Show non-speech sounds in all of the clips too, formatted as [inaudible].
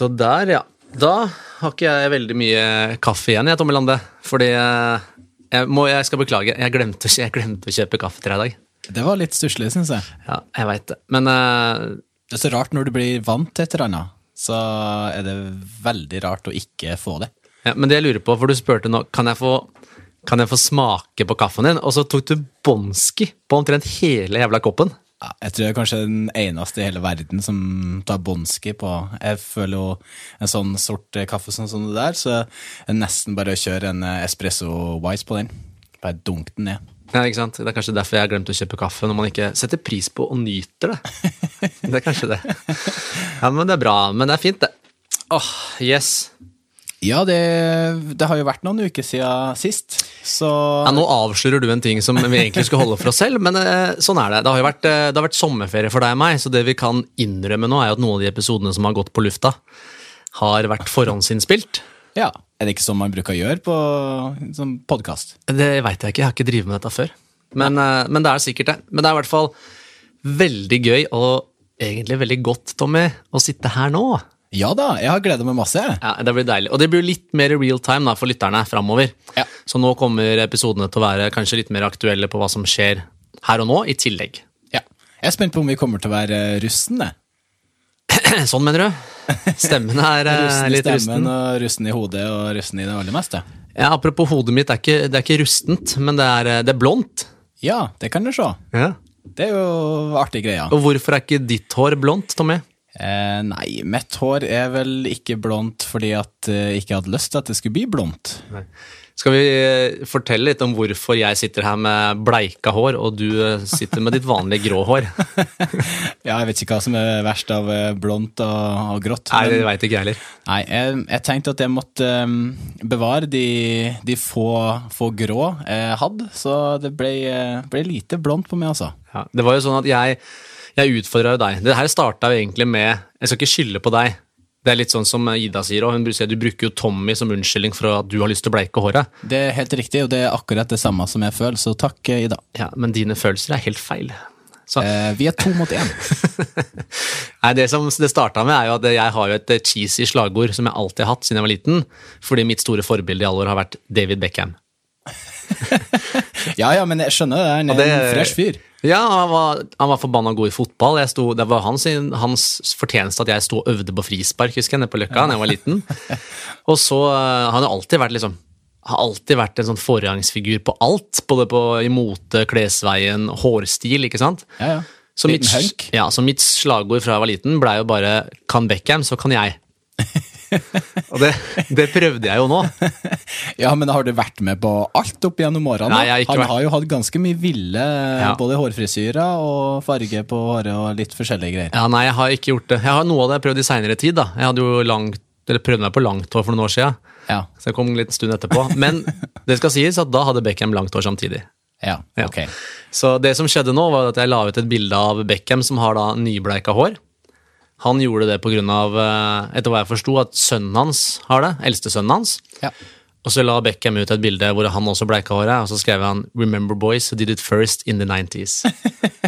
Så der, ja. Da har ikke jeg veldig mye kaffe igjen, jeg, Tommy Lande. Fordi eh, jeg, må, jeg skal beklage, jeg glemte, [laughs] jeg glemte å kjøpe kaffe til deg i dag. Det var litt stusslig, syns jeg. Ja, jeg veit det. Men uh, Det er så rart når du blir vant til et eller annet, så er det veldig rart å ikke få det. Ja, men det jeg lurer på, for du spurte nå Kan jeg få, kan jeg få smake på kaffen din? Og så tok du bånski på omtrent hele jævla koppen. Ja, jeg tror jeg er kanskje den eneste i hele verden som tar bånski på Jeg føler jo en sånn sort kaffe kaffe sånn som det der, så jeg nesten bare kjører en eh, espresso wise på den. Bare dunk den ned. Ja, ikke sant? Det er kanskje derfor jeg har glemt å kjøpe kaffe, når man ikke setter pris på og nyter det. [laughs] Det er kanskje det. Ja, men det er bra. Men det er fint, det. Åh, yes. Ja, det, det har jo vært noen uker siden sist, så Ja, nå avslører du en ting som vi egentlig skulle holde for oss selv, men eh, sånn er det. Det har jo vært, eh, det har vært sommerferie for deg og meg, så det vi kan innrømme nå, er jo at noen av de episodene som har gått på lufta, har vært forhåndsinnspilt. ja. Er det ikke sånn man bruker å gjøre på sånn podkast? Det veit jeg ikke, jeg har ikke drevet med dette før. Men, eh, men det er sikkert det. Men det er i hvert fall veldig gøy og egentlig veldig godt, Tommy, å sitte her nå. Ja da, jeg har gleda meg masse. Ja, Det blir deilig. Og det blir litt mer real time da, for lytterne framover. Ja. Så nå kommer episodene til å være kanskje litt mer aktuelle på hva som skjer her og nå, i tillegg. Ja. Jeg er spent på om vi kommer til å være rustne. [clears throat] Sånn mener du? Stemmen er eh, [laughs] Rusten litt rusten. stemmen og rusten i hodet og rusten i det aller meste. Ja, apropos hodet mitt, det er ikke, det er ikke rustent, men det er, eh, det er blondt. Ja, det kan du se. Det er jo artig greia. Og hvorfor er ikke ditt hår blondt, Tommy? Eh, nei, mitt hår er vel ikke blondt fordi at eh, jeg ikke hadde lyst til at det skulle bli blondt. Skal vi eh, fortelle litt om hvorfor jeg sitter her med bleika hår, og du eh, sitter med ditt vanlige grå hår? [laughs] Ja, jeg vet ikke hva som er verst av eh, blondt og, og grått. Nei, det veit ikke jeg heller. Nei, jeg, jeg tenkte at jeg måtte um, bevare de, de få, få grå jeg hadde, så det ble, eh, ble lite blondt på meg, altså. Ja, det var jo sånn at jeg, jeg utfordra jo deg. Det her starta jo egentlig med Jeg skal ikke skylde på deg. Det er litt sånn som Ida sier, og hun sier du bruker jo Tommy som unnskyldning for at du har lyst til å bleike håret. Det er helt riktig, og det er akkurat det samme som jeg føler, så takk, eh, Ida. Ja, Men dine følelser er helt feil. Så, Eh, vi er to mot én. [laughs] nei, det som det starta med, er jo at jeg har jo et eh, cheesy slagord som jeg alltid har hatt siden jeg var liten, fordi mitt store forbilde i alle år har vært David Beckham. [laughs] Ja ja, men jeg skjønner det, han er det- en fresh fyr. Ja, han var, han var forbanna god i fotball. Jeg sto, det var hans, hans fortjeneste at jeg sto og øvde på frispark husker jeg, nede på Løkka da jeg var liten. [laughs] Og så uh, Han har alltid vært liksom har alltid vært en sånn foregangsfigur på alt. Både på, i mote, klesveien, hårstil, ikke sant? Ja, ja. Så mitt, ja, så mitt slagord fra jeg var liten blei jo bare 'Kan Beckham, så kan jeg'. [laughs] og det, det prøvde jeg jo nå. Ja, men har du vært med på alt opp gjennom årene? Nei, jeg har ikke Han vært- har jo hatt ganske mye ville Ja. både hårfrisyrer og farge på håret og litt forskjellige greier. Ja, Nei, jeg har ikke gjort det. Jeg har Noe av det jeg prøvd i seinere tid. da. Jeg hadde jo langt, eller prøvde meg på langt hår for noen år siden. Ja, Så jeg kom en liten stund etterpå. Men det skal sies at da hadde Beckham langt hår samtidig. ja, Ja. Så det som skjedde nå, var at jeg la ut et bilde av Beckham som har da nybleika hår. Han gjorde det pga., etter hva jeg forsto, at sønnen hans har det. Eldstesønnen hans. Ja. Og så la Beckham ut et bilde hvor han også bleika håret, og så skrev han 'Remember boys did it first in the 90s'.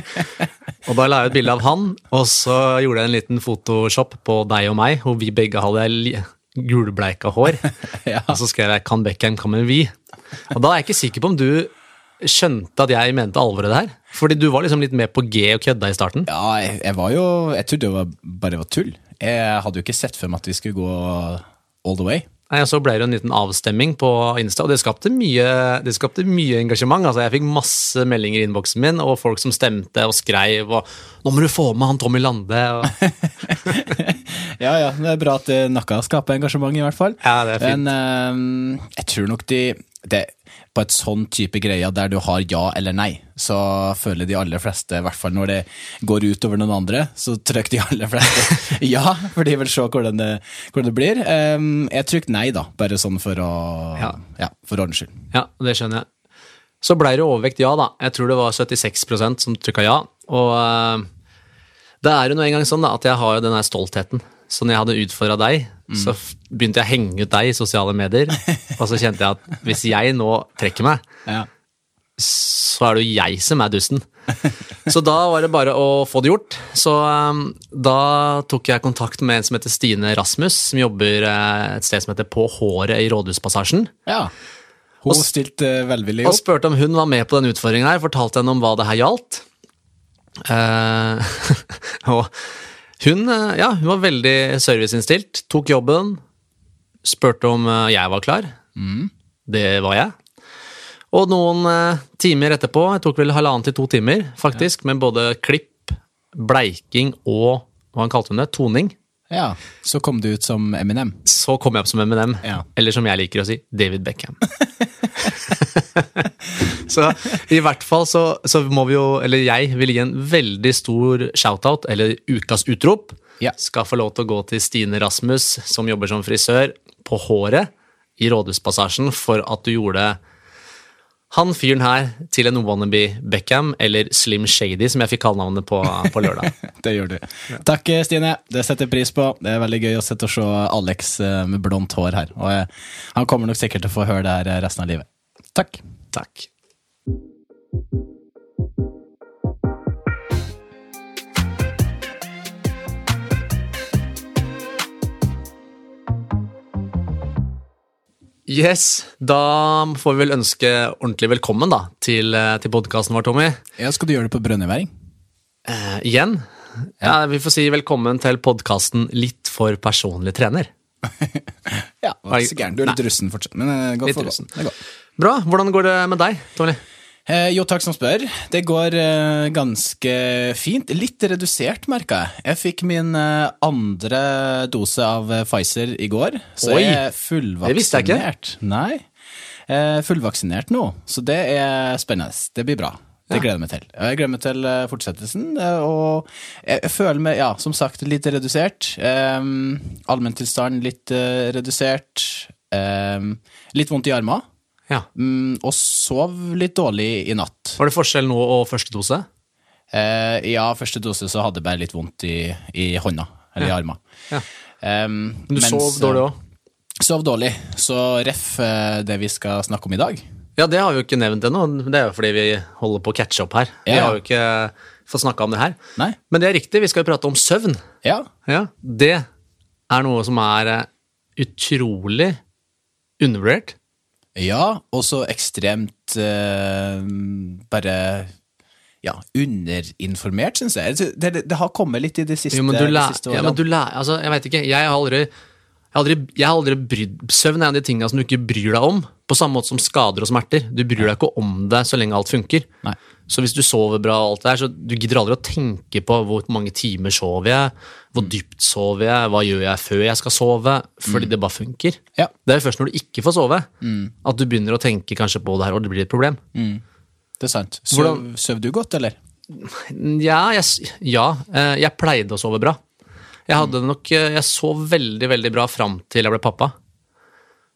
[laughs] og da la jeg ut bilde av han, og så gjorde jeg en liten photoshop på deg og meg, hvor vi begge hadde gulbleika hår. [laughs] Ja. Og så skrev jeg 'Kan Beckham come vi'? Og da er jeg ikke sikker på om du skjønte at jeg mente alvoret det her. Fordi du var liksom litt med på G og kødda i starten. Ja, jeg, jeg var jo Jeg trodde det var, bare var tull. Jeg hadde jo ikke sett for meg at vi skulle gå all the way. Nei, og Så ble det en liten avstemming på Insta, og det skapte mye, det skapte mye engasjement. Altså, Jeg fikk masse meldinger i innboksen min, og folk som stemte og skreiv. og 'Nå må du få med han Tommy Lande'. Og, [laughs] Ja, ja, det er bra at noe skaper engasjement, i hvert fall. Ja, det er fint. Men uh, jeg tror nok de det, På et sånn type greie der du har ja eller nei, så føler de aller fleste, i hvert fall når det går ut over noen andre, så trykker de aller fleste [laughs] ja, for de vil se hvordan det, hvordan det blir. Um, jeg trykker nei, da, bare sånn for å Ja. ja for ordens skyld. ja, det skjønner jeg. Så ble det overvekt ja, da. Jeg tror det var 76% som trykka ja. Og uh, det er jo nå engang sånn da, at jeg har jo den der stoltheten. Så når jeg hadde utfordra deg, så begynte jeg å henge ut deg i sosiale medier. og så kjente jeg at hvis jeg nå trekker meg, Ja. så er det jo jeg som er dusten. Så da var det bare å få det gjort. Så um, da tok jeg kontakt med en som heter Stine Rasmus, som jobber eh, et sted som heter På håret i Rådhuspassasjen. Ja. Hun stilte velvillig opp. Og spurte om hun var med på den utfordringen her, fortalte henne om hva det her gjaldt. Uh, [laughs] og hun, eh, ja, hun var veldig serviceinnstilt, tok jobben, spurte om eh, jeg var klar. Det var jeg. Og noen eh, timer etterpå, jeg tok vel halvannen til to timer, faktisk, med både klipp, bleiking og hva han kalte hun det, toning, Ja, Så kom du ut som Eminem. så kom jeg opp som Eminem. Ja. Eller som jeg liker å si, David Beckham. [laughs] [laughs] så i hvert fall så, så må vi jo, eller jeg vil gi en veldig stor shout-out, eller ukas utrop. Ja. Skal få lov til å gå til Stine Rasmus, som jobber som frisør, på håret i Rådhuspassasjen, for at du gjorde han fyren her til en wannabe Beckham, eller Slim Shady, som jeg fikk kallenavnet på på lørdag. [laughs] Det gjør du. Takk, Stine. Det setter pris på. Det er veldig gøy å og se Alex eh, med blondt hår her. Og eh, han kommer nok sikkert til å få høre det her resten av livet. Takk. Takk. Yes, da får vi vel ønske ordentlig velkommen da, til, eh, til podkasten vår, Tommy. Ja, skal du gjøre det på brønnøyværing? Eh, igjen, ja, vi får si velkommen til podkasten Litt for personlig trener. [laughs] Ja, det var ikke så gærent. Du er litt russen fortsatt, men det går Litt for russen. Bra, hvordan går det med deg, Tommy? Eh, jo, takk som spør. Det går eh, ganske fint. Litt redusert, merka jeg. Jeg fikk min eh, andre dose av Pfizer i går, så Oi, jeg er fullvaksinert. det visste jeg ikke. Nei. Eh, fullvaksinert nå, så det er spennende. Det blir bra. Det gleder jeg meg til. Jeg gleder meg til fortsettelsen, og jeg, føler meg, ja, som sagt, litt redusert. Um, Allmenntilstanden litt eh, redusert. Em, litt vondt i armene. Ja. Mm, og sov litt dårlig i natt. Var det forskjell nå og første dose? Eh, ja, første dose så hadde jeg bare litt vondt i, i hånda, eller i armen. Ja. Um, Men du mens, sov dårlig òg? Sov dårlig. Så ref eh, det vi skal snakke om i dag. Ja, det har vi jo ikke nevnt ennå. Det er jo fordi vi holder på å catche opp her. Vi har jo ikke fått snakka om det her. Nei? Men det er riktig, vi skal jo prate om søvn. Ja. Ja, Det er noe som er eh, utrolig undervurdert. Ja, og så ekstremt eh, bare ja, underinformert, syns jeg. Det, det, det har kommet litt i de siste, Jo, men du de læ- siste ja, årene. men du læ- altså, jeg vet ikke, jeg har aldri jeg har aldri, jeg har aldri brydd Søvn er en av de tingene som du ikke bryr deg om, på samme måte som skader og smerter. Du bryr deg ikke om det så lenge alt funker. Nei. Så hvis du sover bra, og alt det der, så du gidder aldri å tenke på hvor mange timer sover jeg, hvor dypt sover jeg, hva gjør jeg før jeg skal sove, fordi det bare funker. Ja. Det er jo først når du ikke får sove, at du begynner å tenke kanskje på det her, og det blir et problem. Det er sant. Søv, Hvordan- søv du godt, eller? Ja, jeg, ja, eh, jeg pleide å sove bra. Jeg hadde nok, eh, jeg sov veldig, veldig bra fram til jeg ble pappa.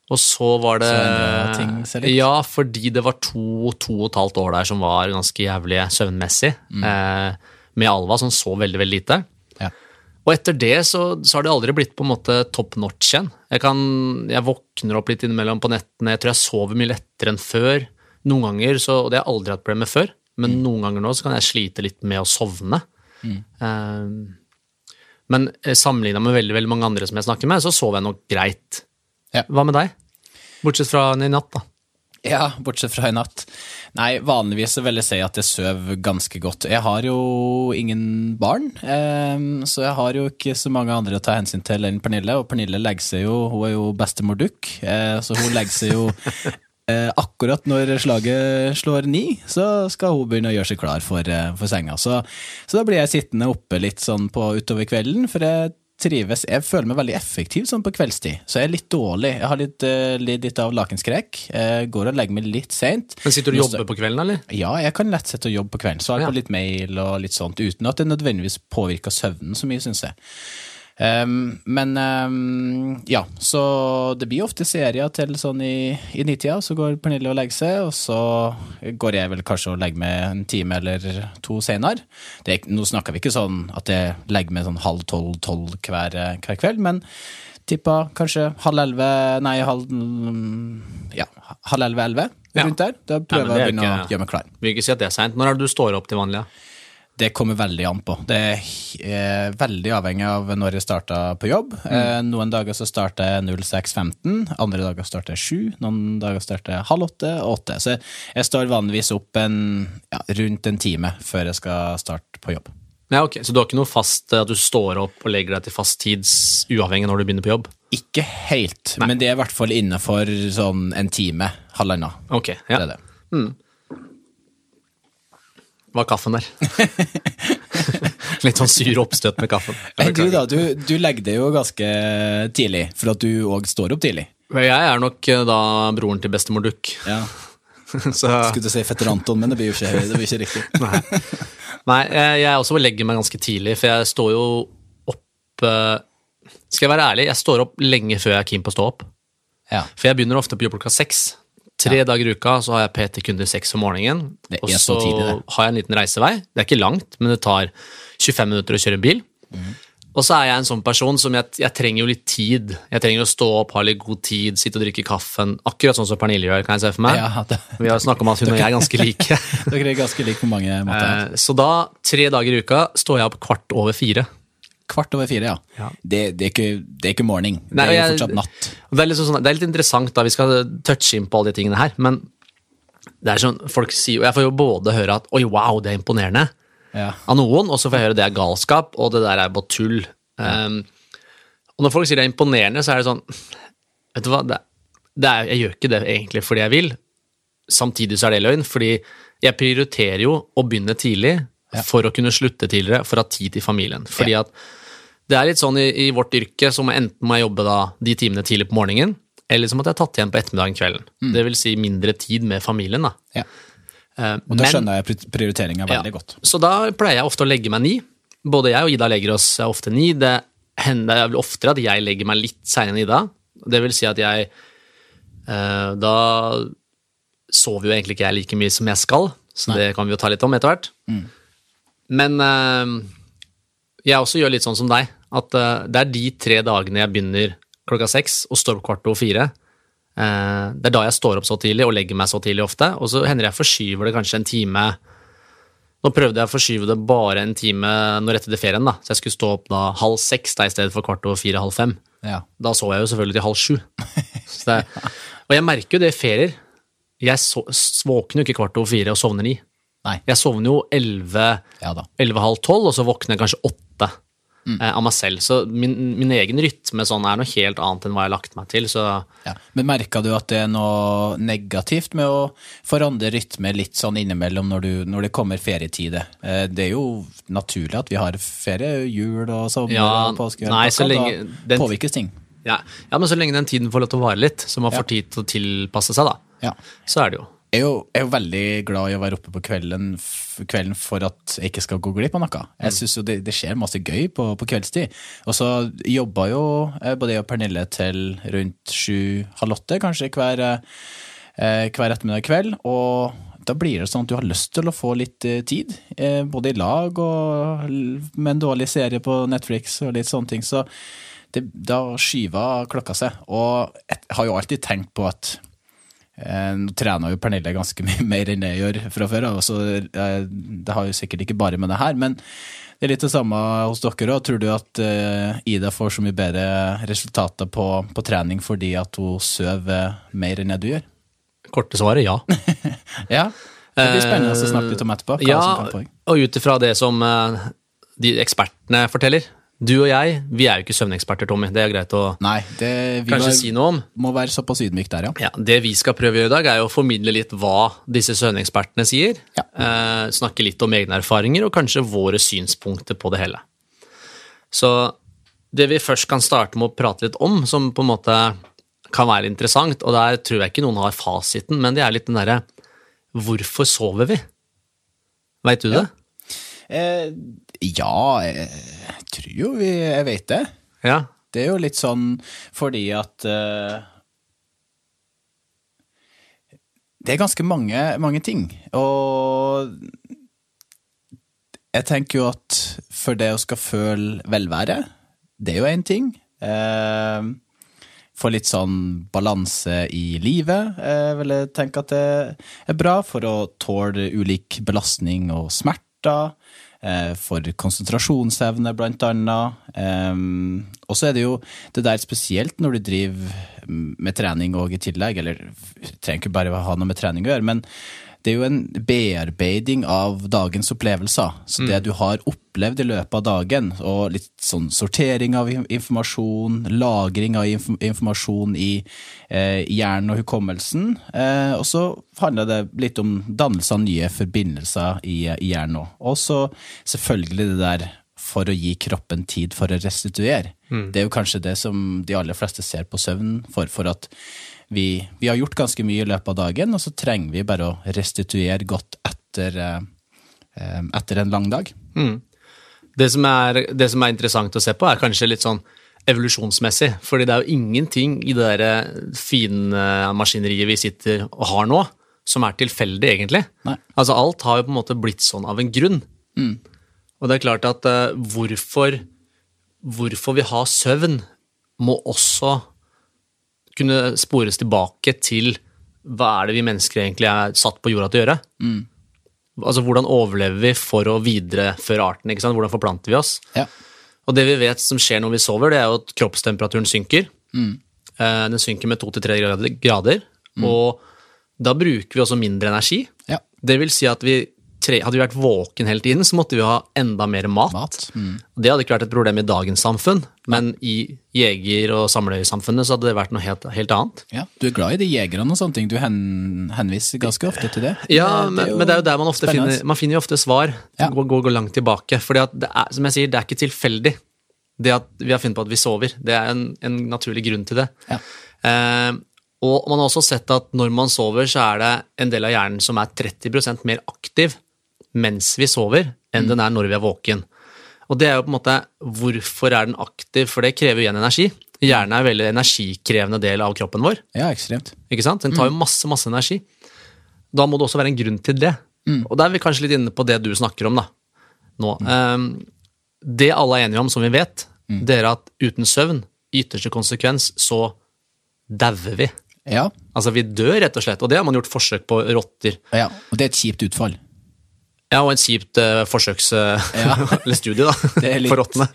Og så var det Så ting litt? Ja, fordi det var to, to og et halvt år der som var ganske jævlige søvnmessig. Eh, med Alva, som så veldig, veldig lite. Ja. Og etter det så, så har det aldri blitt på en måte top notch igjen. Jeg, kan, jeg våkner opp litt innimellom på nettene, jeg tror jeg sover mye lettere enn før. Noen ganger, så, og det har jeg aldri hatt problemer med før, men noen ganger nå så kan jeg slite litt med å sovne. Eh, men sammenligna med veldig, veldig mange andre som jeg snakker med, så sov jeg nok greit. Ja. Hva med deg? Bortsett fra i natt, da. Ja, bortsett fra i natt. Nei, vanligvis så vil jeg si at jeg sover ganske godt. Jeg har jo ingen barn, eh, så jeg har jo ikke så mange andre å ta hensyn til enn Pernille. Og Pernille legger seg jo, hun er jo bestemor Duck, eh, så hun legger seg jo [laughs] eh, akkurat når slaget slår ni, så skal hun begynne å gjøre seg klar for, eh, for senga. Så, så da blir jeg sittende oppe litt sånn på utover kvelden, for jeg trives Jeg føler meg veldig effektiv sånn på kveldstid, så jeg er litt dårlig. Jeg har litt, litt, litt av lakenskrekk. Jeg går og legger meg litt seint. Men Sitter du og jobber på kvelden, eller? Ja, jeg kan lett sette og jobbe på kvelden. Svare Ja. på litt mail og litt sånt, uten at det nødvendigvis påvirker søvnen så mye, syns jeg. Ehm, men um, ja, så det blir ofte serier til sånn i, i nitida, så går Pernille og legger seg, og så går jeg vel kanskje og legger meg en time eller to senere. Det er, nå snakker vi ikke sånn at jeg legger meg sånn halv tolv-tolv hver, hver kveld, men tippa kanskje halv elleve, nei, halv ja, halv elleve-elleve. Ja. der. Da prøver er jeg å begynne å gjøre meg klar. Vil ikke si at det er seint. Når er det du står opp til vanlig? Ja? Det kommer veldig an på. Det er eh, veldig avhengig av når jeg starta på jobb. Mm. noen dager så starter jeg 06.15, andre dager starter jeg 7, noen dager starter jeg halv åtte og åtte. Så jeg, står vanligvis opp en, ja, rundt en time før jeg skal starte på jobb. Ja, ok, Så du har ikke noe fast eh, at du står opp og legger deg til fast tid uavhengig når du begynner på jobb? Ikke helt, men det er i hvert fall innenfor sånn en time, halvannen. Ok, Det ja. er det. Hva er kaffen der? [laughs] Litt sånn sur oppstøt med kaffen. Du da, du, du legger det jo ganske tidlig, for at du òg står opp tidlig. Men Jeg er nok eh, da broren til bestemor Duck. Ja. [laughs] Så Skulle du si fetter Anton, men det blir jo ikke, det blir ikke riktig. [laughs] Nei. Nei, jeg jeg også legger meg ganske tidlig, for jeg står jo opp eh, Skal jeg være ærlig, jeg står opp lenge før jeg er keen på å stå opp. Ja. For jeg begynner ofte på jobb klokka seks. Tre dager i uka så har jeg PT-kunder seks om morgenen. Og så så tidlig, har jeg en liten reisevei. Det er ikke langt, men det tar 25 minutter å kjøre bil. Mm. Og så er jeg en sånn person som jeg, jeg trenger jo litt tid. Jeg trenger å stå opp, ha litt god tid, sitte og drikke kaffen. Akkurat sånn som Pernille gjør, kan jeg se for meg. Ja, [laughs] det, Vi har snakket om at hun og jeg er ganske like. [laughs] dere er ganske like på mange måter. Eh, Så da, tre dager i uka, står jeg opp kvart over fire. Kvart over fire, ja. Ja. Det, det, er ikke, det er ikke det Nei, er jo fortsatt natt. Det er, litt sånn, det er litt interessant, da, vi skal touche inn på alle de tingene her, men det er sånn, folk sier, og jeg får jo både høre at oi, wow, det er imponerende Ja. av noen, og så får jeg høre det er galskap, og det der er bare tull. Um, og når folk sier det er imponerende, så er det sånn Vet du hva, det, det er, jeg gjør ikke det egentlig fordi jeg vil. Samtidig så er det løgn, fordi jeg prioriterer jo å begynne tidlig for å kunne slutte tidligere, for å ha tid til familien. Fordi at det er litt sånn i, i vårt yrke, så må enten må jeg jobbe da de timene tidlig på morgenen, eller så måtte jeg tatt igjen på ettermiddagen kvelden. Det vil si mindre tid med familien, da. Ja. Eh, Og da men- skjønner jeg pri- prioriteringa veldig ja. godt. Så da pleier jeg ofte å legge meg ni. Både jeg og Ida legger oss ofte ni. Det hender vel oftere at jeg legger meg litt seinere enn Ida. Det vil si at jeg eh, Da sover jo egentlig ikke jeg like mye som jeg skal, så det kan vi jo ta litt om etter hvert. Men eh, jeg også gjør litt sånn som deg, at eh, det er de tre dagene jeg begynner klokka seks og står opp kvart over fire. Eh, det er da jeg står opp så tidlig og legger meg så tidlig ofte, og så hender jeg forskyver det kanskje en time nå prøvde jeg å forskyve det bare en time når etter ferien, da. Så jeg skulle stå opp da halv seks da, i stedet for kvart over fire, halv fem. Ja. Da så jeg jo selvfølgelig til halv sju. Så det, og jeg merker jo det i ferier. Jeg våkner jo ikke kvart over fire og sovner ni. Nei. Jeg sovner jo elleve, Ja og så våkner jeg kanskje åtte Mm. eh, av meg selv. Så min, min egen rytme sånn er noe helt annet enn hva jeg har lagt meg til. Så Ja. Men merka du at det er noe negativt med å forandre rytme litt sånn innimellom når, du, når det kommer ferietider? Eh, Det er jo naturlig at vi har ferie, jul og sommer Ja, og påske. nei, så lenge den- påvirkes ting. ja. men så lenge den tiden får lov til å vare litt, så man får tid til å tilpasse seg, da, Ja. så er det jo. Jeg er, jo, jeg er jo veldig glad i å være oppe på kvelden, kvelden for at jeg ikke skal gå glipp av noe. Jeg synes jo det, det skjer masse gøy på, på kveldstid. Og så jobba jo eh, både jeg og Pernille til rundt sju-halv åtte, kanskje hver, eh, hver ettermiddag kveld. Og da blir det sånn at du har lyst til å få litt eh, tid, både i lag og med en dårlig serie på Netflix og litt sånne ting. Så det, da skyver klokka seg. Og jeg har jo alltid tenkt på at Nå trener jo Pernille ganske [laughs] mye mer enn jeg gjør fra før så eh, det har jo sikkert ikke bare med det her. Men det er litt det samme hos dere òg. Tror du at eh, Ida får så mye bedre resultater på, på trening fordi at hun sover mer enn det du gjør? Korte svaret ja. [laughs] Ja. Det blir spennende å snakke litt om etterpå. Ja, og ut ifra det som eh, de ekspertene forteller. Du og jeg, vi er jo ikke søvneksperter, Tommy. Det er greit å Nei, det vi kanskje må, si noe om. må være såpass ydmyk der, ja. Ja, Det vi skal prøve å gjøre i dag, er å formidle litt hva disse søvnekspertene sier. Ja. Eh, snakke litt om egne erfaringer, og kanskje våre synspunkter på det hele. Så det vi først kan starte med å prate litt om, som på en måte kan være interessant, og der tror jeg ikke noen har fasiten, men det er litt den derre Hvorfor sover vi? Veit du det? Eh, ja, jeg tror jo vi Jeg vet det. Ja. Det er jo litt sånn fordi at uh, Det er ganske mange, mange ting. Og jeg tenker jo at for det å skal føle velvære, det er jo én ting. Uh, få litt sånn balanse i livet, Jeg vil tenke at det er bra for å tåle ulik belastning og smerter. Eh, for konsentrasjonsevne, blant annet. Um, og så er det jo det der spesielt når du driver med trening òg i tillegg, eller trenger ikke bare ha noe med trening å gjøre, men det er jo en bearbeiding av dagens opplevelser. Så det du har opplevd i løpet av dagen, og litt sånn sortering av informasjon, lagring av informasjon i eh, hjernen og hukommelsen. Eh, og så handler det litt om dannelse av nye forbindelser i, i hjernen òg. Og så selvfølgelig det der for å gi kroppen tid for å restituere. Mm. Det er jo kanskje det som de aller fleste ser på søvn for, for at vi, vi, har gjort ganske mye i løpet av dagen, og så trenger vi bare å restituere godt etter, eh, etter en lang dag. Mm. Det, som er, det, som er, interessant å se på, er kanskje litt sånn evolusjonsmessig. fordi det er jo ingenting i det der fine maskineriet vi sitter og har nå, som er tilfeldig, egentlig. Nei. Altså Alt har jo på en måte blitt sånn av en grunn. Mm. Og det er klart at uh, hvorfor, hvorfor vi har søvn, må også kunne spores tilbake til hva er det vi mennesker egentlig er satt på jorda til å gjøre? Mm. Altså Hvordan overlever vi for å videreføre arten? ikke sant? Hvordan forplanter vi oss? Ja. Og det vi vet som skjer når vi sover, det er jo at kroppstemperaturen synker. Mm. Eh, den synker med to til tre grader, mm. og da bruker vi også mindre energi. Ja. Det vil si at vi tre, hadde vi vært våken hele tiden, så måtte vi ha enda mer mat. mat. Mm. Det hadde ikke vært et problem i dagens samfunn, men i jeger- og samlersamfunnet så hadde det vært noe helt, helt, annet. Ja, Du er glad i de jegerne og sånne ting, du hen, henviser ganske ofte til det. Ja, det, men, det men, det er jo der man ofte spennende. finner Man finner jo ofte svar. Ja. Går, går, langt tilbake. For som jeg sier, det er ikke tilfeldig. Det at vi har funnet på at vi sover, det er en, en naturlig grunn til det. Ja. Eh, og man har også sett at når man sover, så er det en del av hjernen som er 30% mer aktiv mens vi sover, enn mm. den er når vi er våken. Og det er jo på en måte Hvorfor er den aktiv? For det krever jo igjen energi. Hjernen er en veldig energikrevende del av kroppen vår. Ja, ekstremt. Ikke sant? Den tar jo mm. masse, masse energi. Da må det også være en grunn til det. Mm. Og da er vi kanskje litt inne på det du snakker om da, nå. Mm. Um, det alle er enige om, som vi vet, mm. det er at uten søvn, i ytterste konsekvens, så dauer vi. Ja. Altså, vi dør, rett og slett. Og det har man gjort forsøk på rotter. Ja, Og det er et kjipt utfall. Ja, og et kjipt uh, forsøks... Uh, [laughs] ja. [laughs] eller studie, da. [laughs] Det litt, for rottene.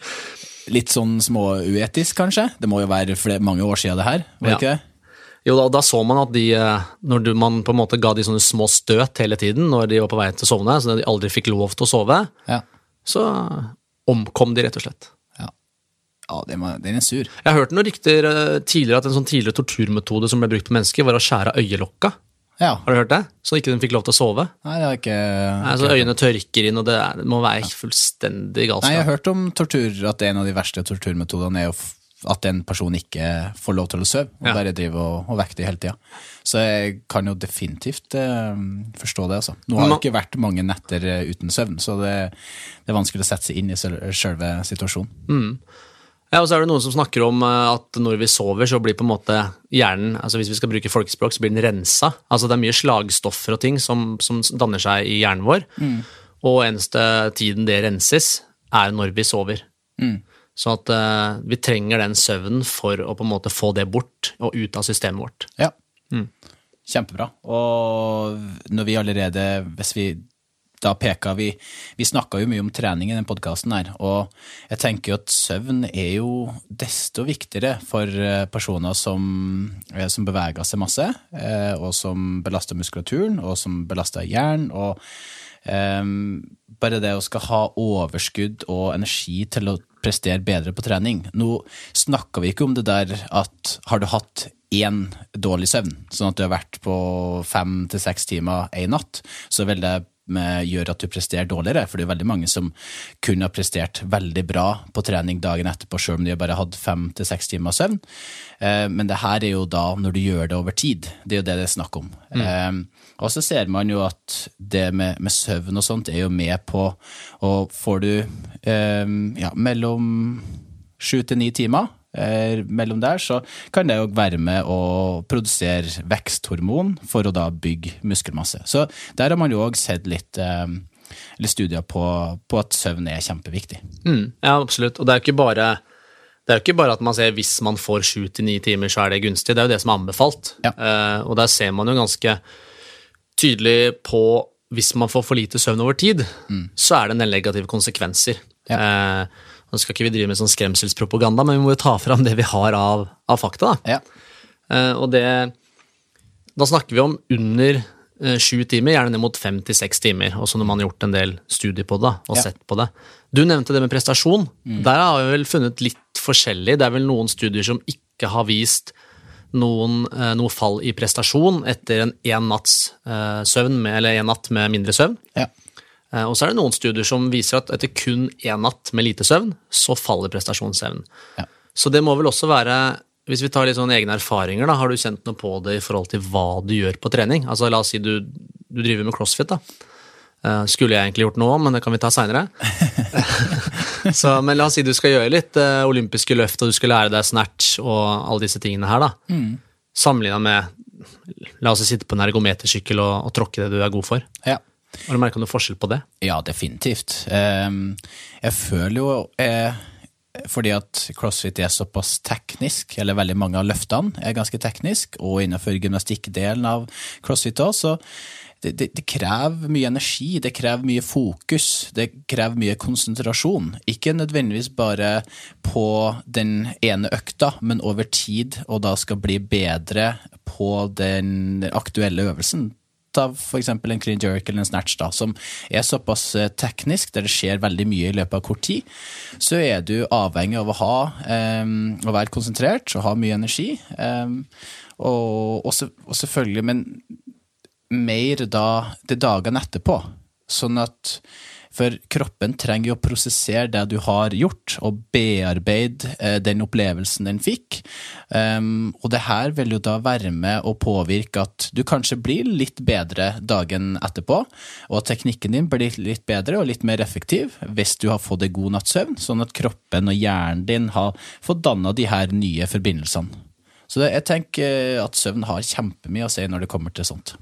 Litt sånn småuetisk, kanskje? Det må jo være flere, mange år siden det her? var det ja. ikke det? Jo, da, da, så man at de eh, Når man på en måte ga de sånne små støt hele tiden når de var på vei til å sovne, så de aldri fikk lov til å sove, ja. så omkom de, rett og slett. Ja, ja den, er en sur. Jeg har hørt noen rykter tidligere at en sånn tidligere torturmetode som ble brukt på mennesker, var å skjære øyelokka. Ja. Har du hørt det? Så ikke de fikk lov til å sove? Nei, det har ikke... Nei, så Øynene tørker inn, og det, er, det må være fullstendig galskap. Nei, Jeg har hørt om tortur, at en av de verste torturmetodene er at en person ikke får lov til å sove, og ja. bare driver og, og vekker det hele tida. Så jeg kan jo definitivt eh, forstå det. altså. Nå har det ikke vært mange netter uh, uten søvn, så det, det, er vanskelig å sette seg inn i selve situasjonen. Mm. Ja, og så er det noen som snakker om eh, at når vi sover, så blir på en måte hjernen altså Hvis vi skal bruke folkespråk, så blir den rensa. Altså Det er mye slagstoffer og ting som, som danner seg i hjernen vår. Mm. Og eneste tiden det renses, er når vi sover. Mm. Så at uh, vi trenger den søvnen for å på en måte få det bort og ut av systemet vårt. Ja. Mm. Kjempebra. Og når vi allerede, hvis vi da peka vi Vi snakka jo mye om trening i den podkasten her, og jeg tenker jo at søvn er jo desto viktigere for eh, personer som, eh, som beveger seg masse, eh, og som belaster muskulaturen, og som belaster hjernen. og um, bare det å skal ha overskudd og energi til å prestere bedre på trening. Nå snakka vi ikke om det der at har du hatt én dårlig søvn, sånn at du har vært på fem til seks timer ei natt, så vil det gjør at du presterer dårligere. For det er veldig mange som kunne ha prestert veldig bra på trening dagen etterpå, selv om de bare hadde fem til seks timer søvn. Eh, men det her er jo da når du gjør det over tid. Det er jo det det er snakk om. Mm. Eh, og så ser man jo at det med, med, søvn og sånt er jo med på Og får du eh, ja, mellom sju til ni timer mellom der, så kan det jo være med å produsere veksthormon for å da bygge muskelmasse. Så der har man jo òg sett litt, eh, litt studier på, på, at søvn er kjempeviktig. Mm, ja, absolutt. Og det er jo ikke bare det er jo ikke bare at man ser hvis man får sju til ni timer, så er det gunstig. Det er jo det som er anbefalt. Ja. Uh, og der ser man jo ganske tydelig på hvis man får for lite søvn over tid, så er det en del negative konsekvenser. Eh, nå skal ikke vi drive med sånn skremselspropaganda, men vi må jo ta fram det vi har av, av fakta. Da. Ja. Uh, og det Da snakker vi om under eh, sju timer, gjerne ned mot fem til seks timer. Også når man har gjort en del studier på det og Ja. sett på det. Du nevnte det med prestasjon. Der har vi vel funnet litt forskjellig. Det er vel noen studier som ikke har vist noen, eh, noe fall i prestasjon etter en én natts uh, søvn, med, eller en natt med mindre søvn. Ja. Eh, Og så er det noen studier som viser at etter kun én natt med lite søvn, så faller prestasjonsevnen. Ja. Så det må vel også være Hvis vi tar litt sånn egne erfaringer, da, har du kjent noe på det i forhold til hva du gjør på trening? Altså La oss si du, du driver med crossfit. da. Eh, skulle jeg egentlig gjort noe, men det kan vi ta seinere. [laughs] men la oss si du skal gjøre litt eh, olympiske løft, og du skal lære deg snatch og alle disse tingene her. da. Sammenligna med La oss sitte på en ergometersykkel og, og tråkke det du er god for. ja. Har du merka noe forskjell på det? Ja, definitivt. Ehm, jeg føler jo eh, fordi at crossfit er såpass teknisk, eller veldig mange av løftene er ganske teknisk, og innenfor gymnastikkdelen av crossfit òg, så det, det, det krever mye energi, det krever mye fokus, det krever mye konsentrasjon. Ikke nødvendigvis bare på den ene økta, men over tid, og da skal bli bedre på den aktuelle øvelsen for eksempel en clean jerk eller en snatch da, som er såpass eh, teknisk, der det skjer veldig mye i løpet av kort tid, så er du avhengig av å ha, um, å være konsentrert og ha mye energi. Um, og, og, og selvfølgelig, men mer da det dagene etterpå. Sånn at For kroppen trenger jo å prosessere det du har gjort, og bearbeide eh, den opplevelsen den fikk. Um, og det her vil jo da være med å påvirke at du kanskje blir litt bedre dagen etterpå, og at teknikken din blir litt bedre og litt mer effektiv hvis du har fått en god natts søvn, sånn at kroppen og hjernen din har fått danna de her nye forbindelsene. Så jeg tenker at søvn har kjempemye å si når det kommer til sånt.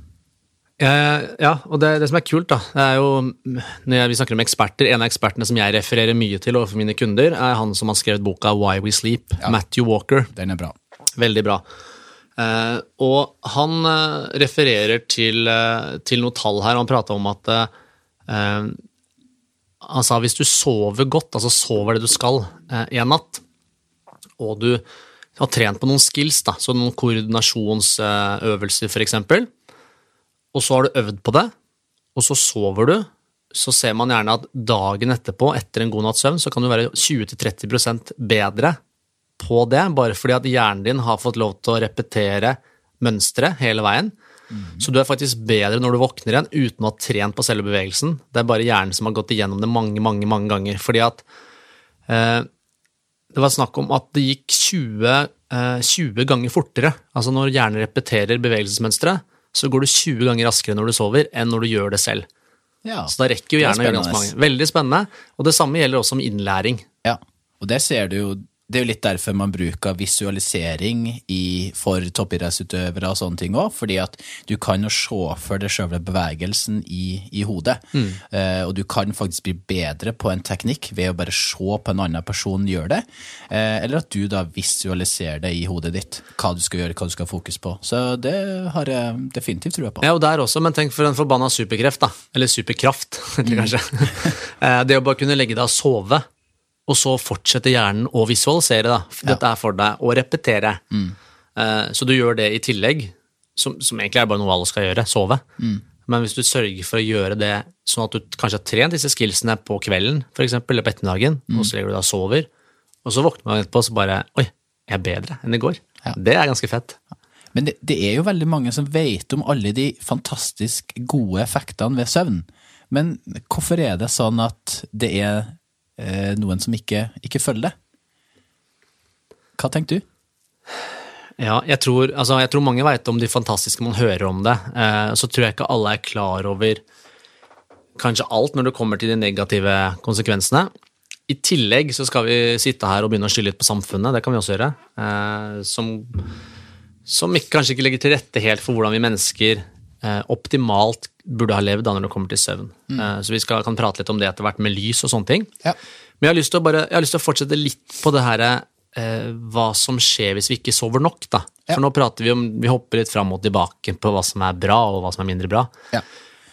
Eh, ja, og det, det som er kult, da, det er jo når jeg, vi snakker om eksperter, En av ekspertene som jeg refererer mye til overfor mine kunder, er han som har skrevet boka Why We Sleep, Matthew Walker. Den er bra. Veldig bra. Eh, og han eh, refererer til, eh, til noe tall her. Han prata om at eh, Han sa hvis du sover godt, altså sover det du skal eh, en natt, og du har trent på noen skills, da, så noen koordinasjonsøvelser f.eks., og så har du øvd på det, og så sover du, så ser man gjerne at dagen etterpå, etter en god natts søvn, så kan du være 20-30% bedre på det, bare fordi at hjernen din har fått lov til å repetere mønsteret hele veien. Så du er faktisk bedre når du våkner igjen uten å ha trent på selve bevegelsen. Det er bare hjernen som har gått igjennom det mange, mange, mange ganger. Fordi at eh, det var snakk om at det gikk 20, eh, 20 ganger fortere. Altså når hjernen repeterer bevegelsesmønsteret, så går du 20 ganger raskere når du sover enn når du gjør det selv. Ja. Så da rekker jo er hjernen å gjøre ganske mange. Veldig spennende. Og det samme gjelder også om innlæring. Ja, og det ser du jo det er jo litt derfor man bruker visualisering i, for toppidrettsutøvere og sånne ting òg, fordi at du kan jo se for deg sjøl bevegelsen i, i hodet. Eh, og du kan faktisk bli bedre på en teknikk ved å bare se på en annen person gjøre det, eh, eller at du da visualiserer det i hodet ditt, hva du skal gjøre, hva du skal ha fokus på. Så det har jeg definitivt trua på. Ja, og der også, men tenk for en forbanna superkreft, da. Eller superkraft, [laughs] kanskje. Mm. [laughs] det å bare kunne legge deg og sove, og så fortsetter hjernen å visualisere, da. Dette er for deg, og repetere. Mm. Så du gjør det i tillegg, som, som egentlig er bare noe alle skal gjøre, sove. Men hvis du sørger for å gjøre det sånn at du kanskje har trent disse skillsene på kvelden, for eksempel, eller på ettermiddagen, og så legger du deg og sover, og så våkner man etterpå og så bare Oi, jeg er bedre enn i går. Ja. Det er ganske fett. Men det, det er jo veldig mange som vet om alle de fantastisk gode effektene ved søvn. Men hvorfor er det sånn at det er eh, noen som ikke, ikke følger det? Hva tenker du? Ja, jeg tror, altså, jeg tror mange veit om de fantastiske man hører om det. Eh, så tror jeg ikke alle er klar over kanskje alt når det kommer til de negative konsekvensene. I tillegg så skal vi sitte her og begynne å skylde litt på samfunnet, det kan vi også gjøre. Eh, som, som ikke, kanskje ikke legger til rette helt for hvordan vi mennesker eh, optimalt burde ha levd da når det kommer til søvn. Eh, så vi skal, kan prate litt om det etter hvert med lys og sånne ting. Ja. Men jeg har lyst til å, bare, jeg har lyst til å fortsette litt på det her eh, hva som skjer hvis vi ikke sover nok, da. For Ja. nå prater vi om Vi hopper litt fram og tilbake på hva som er bra, og hva som er mindre bra. Ja.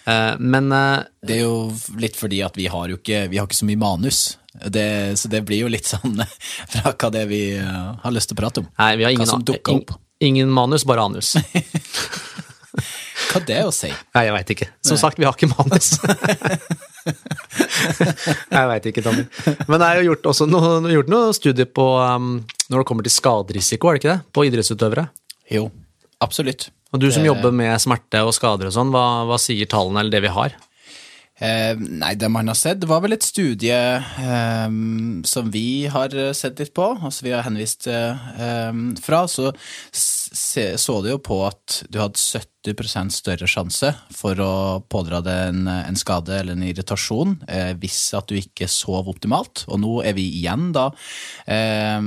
Eh, men eh, Det er jo litt fordi at vi har jo ikke, vi har ikke så mye manus. Det, så det blir jo litt sånn [laughs] fra hva det vi har lyst til å prate om. nei, vi har ingen, Hva som dukka opp. ingen manus, bare anus. [laughs] Hva det er å si? Nei, jeg veit ikke. Som sagt, vi har ikke manus. [laughs] jeg veit ikke, Tommy. Men er jo gjort også noe, gjort noe studie på um, når det kommer til skaderisiko, er det ikke det? På idrettsutøvere. Jo, absolutt. Og du som Det- jobber med smerte og skader og sånn, hva, hva sier tallene eller det vi har? Eh, nei, det man har sett, det var vel et studie eh, som vi har sett litt på, og som vi har henvist eh, fra, så så det jo på at du hadde 70 større sjanse for å pådra deg en, en skade eller en irritasjon eh, hvis at du ikke sov optimalt. Og nå er vi igjen da eh,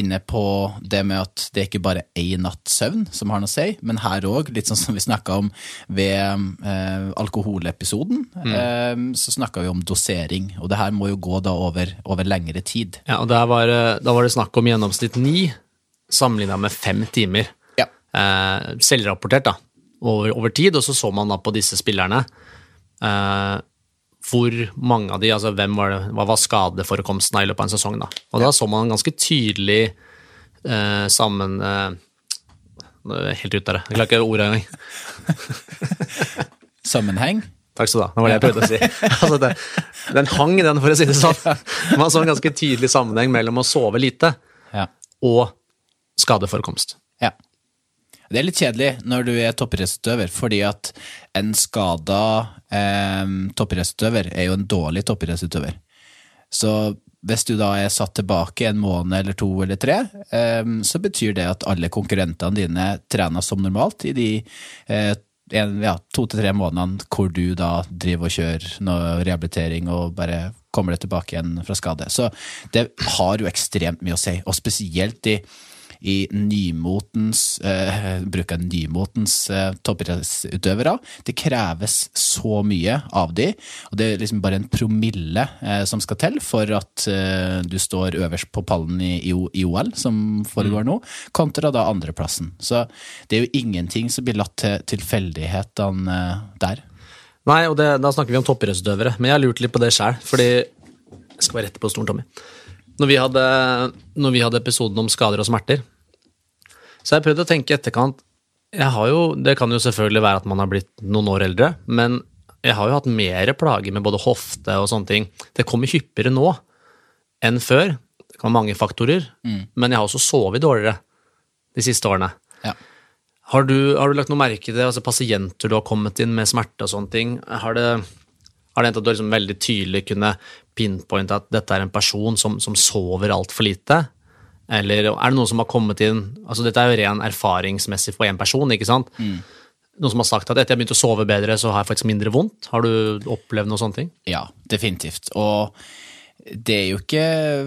inne på det med at det er ikke bare én natt søvn som har noe å si, men her òg, litt sånn som vi snakka om ved eh, alkoholepisoden, eh, så snakka vi om dosering. Og det her må jo gå da over, over lengre tid. Ja, og der var, Da var det snakk om gjennomsnitt ni, sammenligna med fem timer. Ja. Eh, selvrapportert, da, over, over tid. Og så så man da på disse spillerne eh, hvor mange av de, altså hvem var det, hva var skadeforekomsten i løpet av en sesong. da. Og da så man en ganske tydelig eh, sammen eh, Helt ute der, jeg klarer ikke ordet engang. [laughs] Sammenheng. Takk skal du ha. Det var det jeg prøvde å si. [laughs] Altså det, den hang, den, for å si det sånn. Man så en ganske tydelig sammenheng mellom å sove lite Ja. og skadeforekomst. Det er litt kjedelig når du er toppidrettsutøver, fordi at en skada eh, toppidrettsutøver er jo en dårlig toppidrettsutøver. Så hvis du da er satt tilbake en måned eller to eller tre, eh, så betyr det at alle konkurrentene dine trener som normalt i de eh, ja, to til tre månedene hvor du da driver og kjører noe rehabilitering og bare kommer deg tilbake igjen fra skade. Så det har jo ekstremt mye å si, og spesielt i i nymotens eh, bruk av nymotens eh, toppidrettsutøvere. Det kreves så mye av de, og det er liksom bare en promille eh, som skal til for at eh, du står øverst på pallen i, i, i OL, som foregår nå, kontra da andreplassen. Så det er jo ingenting som blir latt til tilfeldighetene der. Nei, og det, da snakker vi om toppidrettsutøvere, men jeg har lurt litt på det sjøl, fordi Jeg skal være rett på stolen, Tommy. Når vi, hadde, når vi hadde episoden om skader og smerter, så har jeg prøvd å tenke i etterkant jeg har jo, Det kan jo selvfølgelig være at man har blitt noen år eldre, men jeg har jo hatt mer plager med både hofte og sånne ting. Det kommer hyppigere nå enn før. Det kan være mange faktorer, men jeg har også sovet dårligere de siste årene. Ja. Har du, har du lagt noe merke til det, altså pasienter du har kommet inn med smerte og sånne ting? Har det, har det endt at du liksom veldig tydelig kunne pinpointe at dette er en person som, som sover altfor lite? Eller er det noen som har kommet inn altså Dette er jo ren erfaringsmessig for én person, ikke sant? Noen som har sagt at etter jeg har begynt å sove bedre, så har jeg faktisk mindre vondt? Har du opplevd noen sånne ting? Ja, definitivt. Og det er jo ikke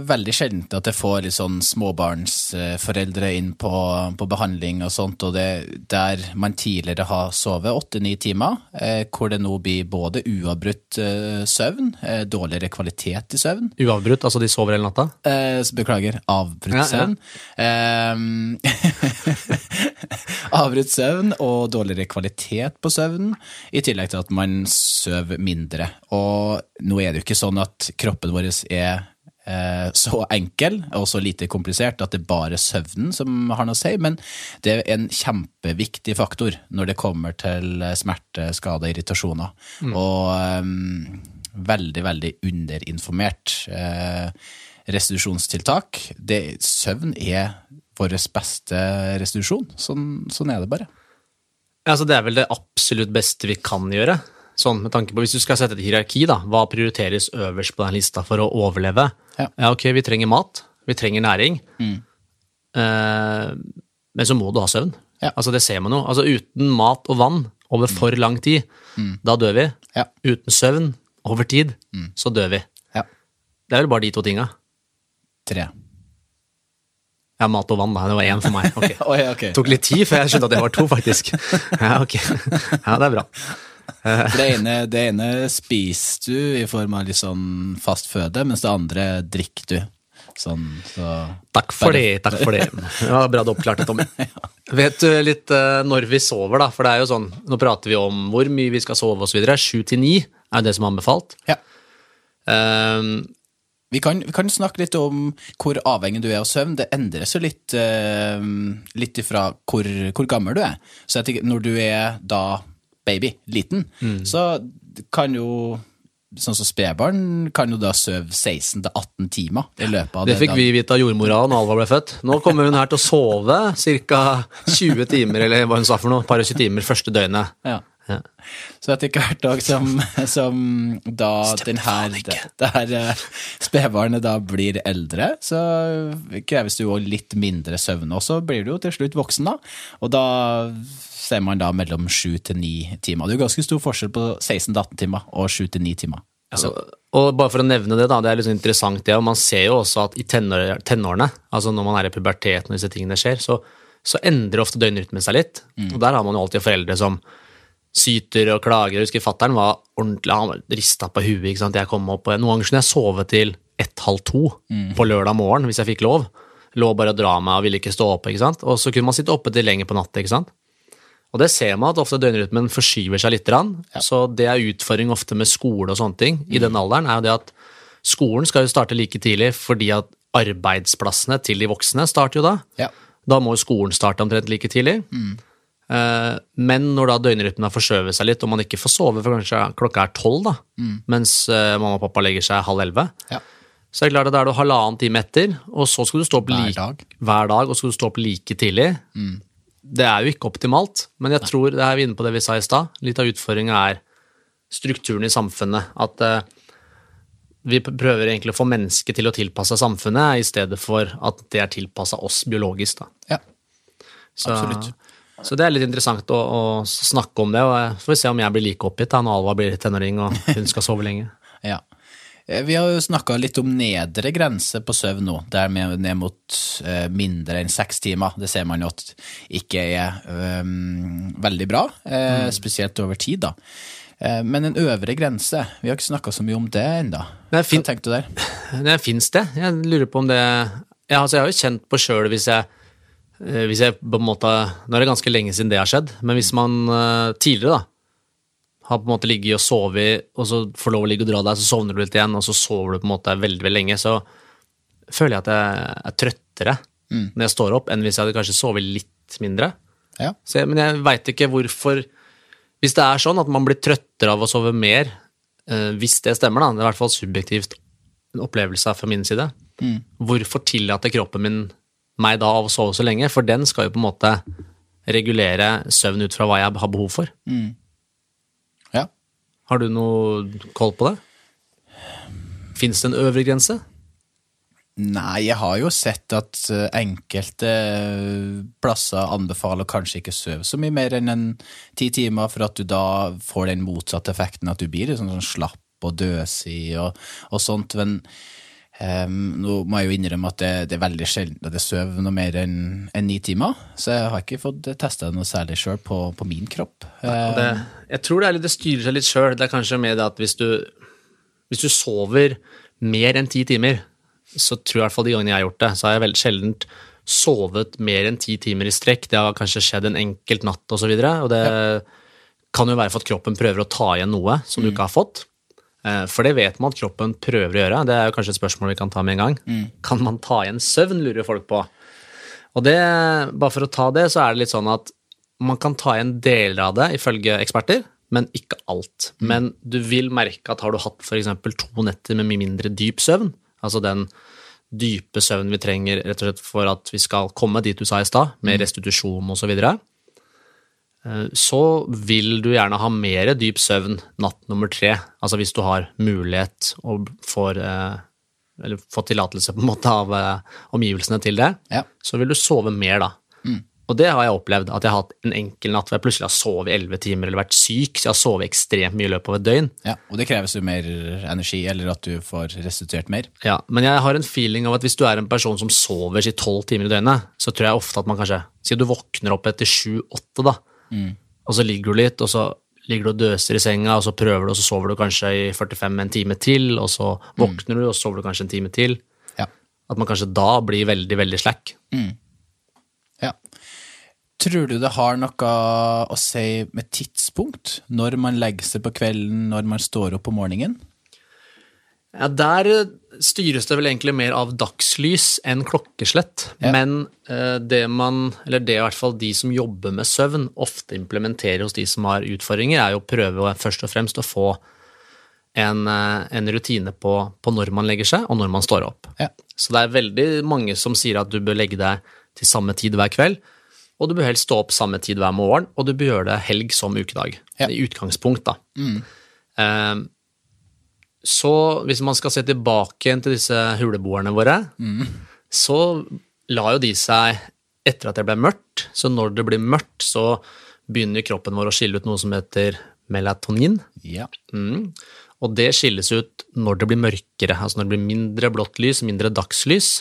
veldig sjeldent at jeg får litt sånn småbarnsforeldre inn på, på behandling og sånt, og det der man tidligere har sovet åtte-ni timer, eh, hvor det nå blir både uavbrutt eh, søvn, eh, dårligere kvalitet i søvn, Uavbrutt, altså de sover hele natta? Eh, beklager, avbrutt Ja, ja. søvn. Ehm, [laughs] avbrutt søvn og dårligere kvalitet på søvnen, i tillegg til at man sover mindre. Og nå er det jo ikke sånn at kroppen vår er eh, så enkel og så lite komplisert at det er bare søvnen som har noe å si, men det er en kjempeviktig faktor når det kommer til smerte, skade, irritasjoner. Og ehm, veldig, veldig underinformert. Eh, restitusjonstiltak. Det, søvn er vår beste restitusjon. Sånn, sånn er det bare. Altså, det er vel det absolutt beste vi kan gjøre. Sånn med tanke på, Hvis du skal sette et hierarki, da, hva prioriteres øverst på den lista for å overleve? Ja. ok, vi trenger mat, vi trenger næring, eh, men så må du ha søvn. Ja. Altså, Det ser man jo. Altså, Uten mat og vann over for lang tid, da dør vi. Ja. Uten søvn over tid, så dør vi. Ja. Det er vel bare de to tinga. Tre. Ja, mat og vann, da. Det var én for meg. Okay. [laughs] Oi, okay. Tok litt tid før jeg skjønte at det var to, faktisk. Ja, ok. Ja, det er bra. Det ene, det ene spiser du i form av litt sånn fast føde, mens det andre drikker du. Sånn, så Takk for det, takk for det. [laughs] Ja, bra du oppklarte, Tommy. [laughs] Vet du litt eh, når vi sover, da? For det er jo sånn, nå prater vi om hvor mye vi skal sove osv. Sju til ni er det som er anbefalt. Ja. Um, Vi kan, vi kan snakke litt om hvor avhengig du er av søvn. Det endres jo litt, uh, litt ifra hvor, hvor gammel du er. Så jeg tenker, når du er da baby, liten, så kan jo Sånn som spedbarn kan jo da sove 16-18 timer i løpet av det Det fikk vi vite av jordmora når Alva ble født. Nå kommer hun her til å sove ca. 20 timer, eller hva hun sa for noe, par og 20 timer første døgnet. Ja. Ja. Så etter hvert dag som, som da den her, det, her eh, spedbarnet da blir eldre, så kreves det jo litt mindre søvn. Og så blir du jo til slutt voksen, da. Og da ser man da mellom sju til ni timer. Det er jo ganske stor forskjell på 16-18 timer og sju til ni timer. Ja, og bare for å nevne det, da, det er sånn interessant det, og man ser jo også at i tenår, tenårene, altså når man er i puberteten og disse tingene skjer, så, så endrer ofte døgnrytmen seg litt. Og der har man jo alltid foreldre som syter og klager. Jeg husker fattern var ordentlig, han rista på huet. ikke sant? Jeg kom opp, Noen ganger kunne jeg sove til ett-halv to på lørdag morgen hvis jeg fikk lov. Lå bare og dra meg og ville ikke stå opp. ikke sant? Og så kunne man sitte oppe til lenger på natta. ikke sant? Og det ser man at ofte døgnrytmen forskyver seg litt. Ja. Så det er utfordring ofte med skole og sånne ting i den alderen, er jo det at skolen skal jo starte like tidlig fordi at arbeidsplassene til de voksne starter jo da. Ja. Da må jo skolen starte omtrent like tidlig. Eh, Men når da døgnrytmen har forskjøvet seg litt, og man ikke får sove for kanskje klokka er tolv, da, mens eh, mamma og pappa legger seg halv elleve, Ja. så er det klart at da er du halvannen time etter, og så skal du stå opp Hver like, dag. hver dag, og skal du stå opp like tidlig. Det er jo ikke optimalt, men jeg tror, det er vi inne på det vi sa i stad, litt av utfordringa er strukturen i samfunnet. At uh, vi prøver egentlig å få mennesket til å tilpasse samfunnet, i stedet for at det er tilpassa oss biologisk. Da. Ja. Absolutt. så det er litt interessant å, å snakke om det, og så får vi se om jeg blir like oppgitt da når Alva blir tenåring og hun skal sove lenge. [laughs] Ja. Eh, Vi har jo snakka litt om nedre grense på søvn nå, der med ned mot eh, mindre enn seks timer. Det ser man jo at ikke er um, veldig bra, mm. spesielt over tid, da. Eh, men en øvre grense, vi har ikke snakka så mye om det ennå. Det er Hva tenkte du der? [laughs] Det fins det. Jeg lurer på om det ja, altså Jeg har jo kjent på sjøl hvis jeg eh, hvis jeg på en måte, Nå er det ganske lenge siden det har skjedd, men hvis man eh, tidligere da har på en måte ligget og sovet, og så får lov å ligge og dra deg, så sovner du litt igjen, og så sover du på en måte veldig veldig lenge, så føler jeg at jeg er trøttere når jeg står opp, enn hvis jeg hadde kanskje sovet litt mindre. Ja. Så jeg, men jeg veit ikke hvorfor Hvis det er sånn at man blir trøttere av å sove mer, eh, hvis det stemmer, da, det er i hvert fall subjektivt en opplevelse fra min side, hvorfor tillater kroppen min meg da av å sove så lenge? For den skal jo på en måte regulere søvn ut fra hva jeg har behov for. ja. Har du noe koll på det? Fins det en øvre grense? Nei, jeg har jo sett at eh, enkelte eh, plasser anbefaler kanskje ikke sove så mye mer enn en ti timer, for at du da får den motsatte effekten, at du blir litt sånn, sånn slapp og døsig og, og sånt. Men em, nå må jeg jo innrømme at det, det er veldig sjelden at jeg sover noe mer enn en ni timer, så jeg har ikke fått testa noe særlig sjøl på, på min kropp. Eh, det, jeg tror det, litt, det styrer seg litt sjøl. Det er kanskje mer det at hvis du, hvis du sover mer enn ti timer, så tror jeg i hvert fall de gangene jeg har gjort det, så har jeg veldig sjelden sovet mer enn ti timer i strekk. Det har kanskje skjedd en enkelt natt osv., og, så videre, og det kan jo være for at kroppen prøver å ta igjen noe som du ikke har fått. Eh, For det vet man at kroppen prøver å gjøre. Det er jo kanskje et spørsmål vi kan ta med en gang. Kan man ta igjen søvn, lurer folk på. Og det, bare for å ta det, så er det litt sånn at man kan ta igjen deler av det, ifølge eksperter, men ikke alt. Men du vil merke at har du hatt f.eks. to netter med mye mindre dyp søvn, altså den dype søvnen vi trenger rett og slett for at vi skal komme dit du sa i stad, med restitusjon osv., så, videre, så vil du gjerne ha mer dyp søvn natt nummer tre. Altså hvis du har mulighet og får eh, eller fått tillatelse på en måte av eh, omgivelsene til det, Ja. så vil du sove mer da. Og det har jeg opplevd, at jeg har hatt en enkel natt hvor jeg plutselig har sovet elleve timer eller vært syk, så jeg har sovet ekstremt mye i løpet av et døgn. ja, og det kreves jo mer energi, eller at du får restituert mer. Ja, Men jeg har en feeling av at hvis du er en person som sover i tolv timer i døgnet, så tror jeg ofte at man kanskje Si du våkner opp etter sju-åtte, da, og så ligger du litt, og så ligger du og døser i senga, og så prøver du, og så sover du kanskje i 45 en time til, og så våkner du, og så sover du kanskje en time til. Ja. At man kanskje da blir veldig, veldig slack. Ja. Tror du det har noe å si med tidspunkt? Når man legger seg på kvelden, når man står opp om morgenen? Ja, Der styres det vel egentlig mer av dagslys enn klokkeslett. Ja. Men eh, det man, eller det i hvert fall de som jobber med søvn, ofte implementerer hos de som har utfordringer, er jo å prøve først og fremst å få en, eh, en rutine på, på når man legger seg, og når man står opp. Ja. Så det er veldig mange som sier at du bør legge deg til samme tid hver kveld, og du bør helst stå opp samme tid hver morgen, og du bør gjøre det helg som ukedag. Ja. I utgangspunkt, da. Eh, så hvis man skal se tilbake igjen til disse huleboerne våre, så la jo de seg etter at det ble mørkt. Så når det blir mørkt, så begynner kroppen vår å skille ut noe som heter melatonin. Ja. Mm. Og det skilles ut når det blir mørkere, altså når det blir mindre blått lys, mindre dagslys.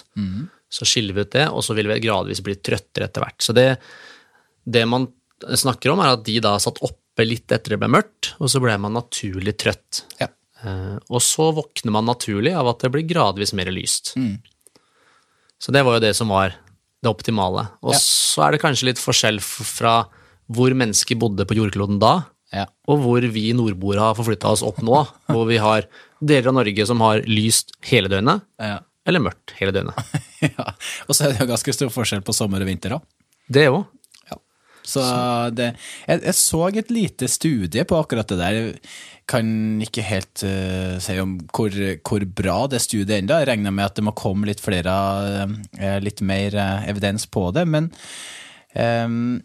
Så skiller vi ut det, og så vil vi gradvis bli trøttere etter hvert. Så det, det man snakker om, er at de da satt oppe litt etter det ble mørkt, og så ble man naturlig trøtt. Ja. Eh, og så våkner man naturlig av at det blir gradvis mer lyst. Så det var jo det som var det optimale. Og Ja. så er det kanskje litt forskjell fra hvor mennesker bodde på jordkloden da, Ja. og hvor vi nordboere har forflytta oss opp nå, [laughs] hvor vi har deler av Norge som har lyst hele døgnet, Ja. eller mørkt hele døgnet. [laughs] ja. Og så er det jo ganske stor forskjell på sommer og vinter òg. Det òg. Så det, jeg, jeg så et lite studie på akkurat det der. Kan ikke helt uh, si om hvor, hvor bra det studiet ennå. Jeg regner med at det må komme litt flere, uh, litt mer uh, evidens på det. Men um,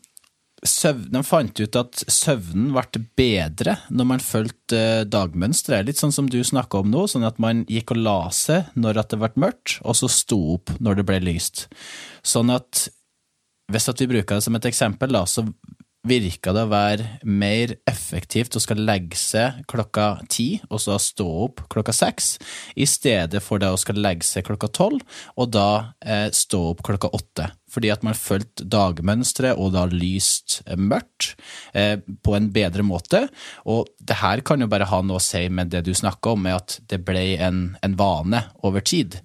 søvn, de fant ut at søvnen ble bedre når man fulgte uh, dagmønsteret. Litt sånn som du snakka om nå, sånn at man gikk og la seg når det ble mørkt, og så sto opp når det ble lyst. Sånn at hvis at vi bruker det som et eksempel, da, så virker det å være mer effektivt å skal legge seg klokka ti, og så stå opp klokka seks, i stedet for det å skal legge seg klokka tolv, og da eh, stå opp klokka åtte. Fordi at man fulgte dagmønsteret og da lyst eh, mørkt eh, på en bedre måte. Og det her kan jo bare ha noe å si med det du snakka om, med at det ble en, en vane over tid.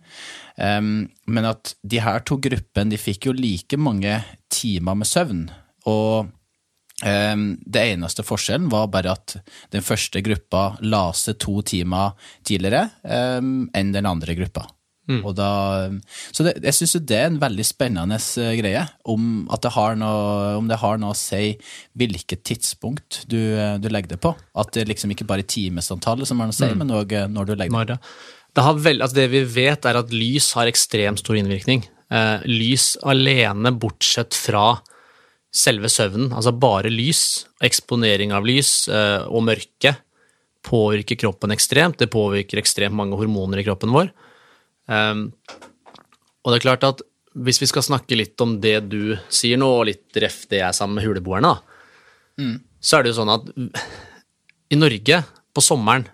Um, men at de her to gruppene de fikk jo like mange timer med søvn. Og det eneste forskjellen var bare at den første gruppa la seg to timer tidligere um, enn den andre gruppa. Og da, så det, jeg syns det er en veldig spennende eh, greie, om, at det har noe, om det har noe å si hvilket tidspunkt du, eh, du legger det på. At det liksom ikke bare er timesantallet som har noe å si, men òg når du legger det. Det, vel, altså det vi vet, er at lys har ekstremt stor innvirkning. Eh, lys alene, bortsett fra selve søvnen, altså bare lys, eksponering av lys eh, og mørke, påvirker kroppen ekstremt. Det påvirker ekstremt mange hormoner i kroppen vår. Um, og det er klart at hvis vi skal snakke litt om det du sier nå, og litt ref det jeg er sammen med huleboerne, mm. så er det jo sånn at i Norge, på sommeren,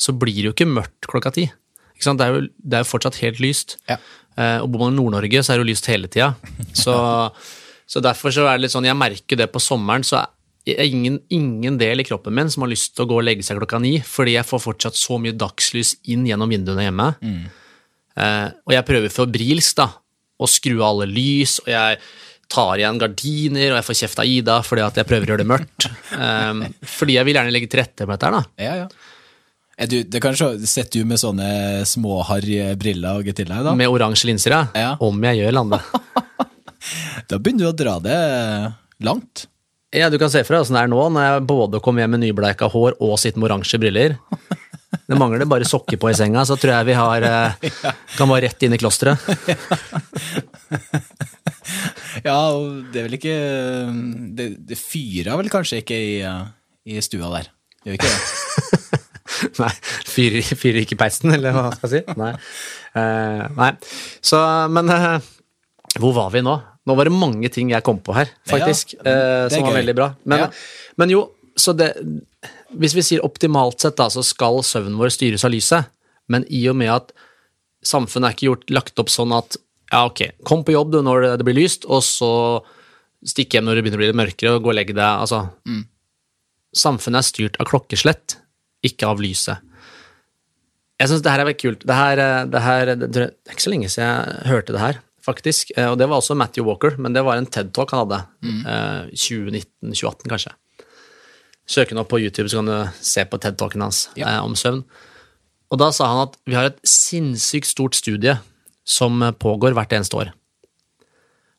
så blir det jo ikke mørkt klokka ti. Ikke sant? Det, er jo, det er jo fortsatt helt lyst. Ja. Eh, og bor man i Nord-Norge, så er det jo lyst hele tida. [laughs] Så, så derfor så er det litt sånn, jeg merker det på sommeren, så er ingen, ingen del i kroppen min som har lyst til å gå og legge seg klokka ni, fordi jeg får fortsatt så mye dagslys inn gjennom vinduene hjemme. Eh, og jeg prøver febrilsk da, å skru av alle lys, og jeg tar igjen gardiner, og jeg får kjeft av Ida fordi at jeg prøver å gjøre det mørkt. [laughs] Eh, fordi jeg vil gjerne legge til rette for dette her, da. Ja, ja. Du, det kan se, Sitter du med sånne småharry briller og til deg, da? Med oransje linser, ja. Ja. Om jeg gjør lande. [laughs] Da begynner du å dra det langt. Ja, du kan se for deg åssen det er nå, når jeg både kommer hjem med nybleika hår og sitter med oransje briller. Det mangler bare sokker på i senga, så tror jeg vi har eh, [laughs] kan være rett inn i klosteret. [laughs] Ja, og det er vel ikke Det, det fyrer vel kanskje ikke i, i stua der? Gjør ikke det? [laughs] Nei, fyrer, fyrer ikke peisen, eller hva skal jeg si? Nei. Uh, nei. Så, men uh, hvor var vi nå? Nå var det mange ting jeg kom på her, faktisk, Ja, eh, som var gøy. veldig bra. Men, Ja. men jo, så det Hvis vi sier optimalt sett, da, så skal søvnen vår styres av lyset. Men i og med at samfunnet er ikke gjort, lagt opp sånn at ja, ok, kom på jobb du når det, blir lyst, og så stikk hjem når det begynner å bli litt mørkere, og gå og legg deg. Altså, samfunnet er styrt av klokkeslett, ikke av lyset. Jeg syns det her er veldig kult. Det, her, eh, det, her, det, det er ikke så lenge siden jeg hørte det her, faktisk. Eh, Og det var også Matthew Walker, men det var en TED-talk han hadde. Mm. 2019-2018, kanskje. Søk den opp på YouTube, så kan du se på TED-talken hans Ja. eh, om søvn. Og da sa han at vi har et sinnssykt stort studie som eh, pågår hvert eneste år.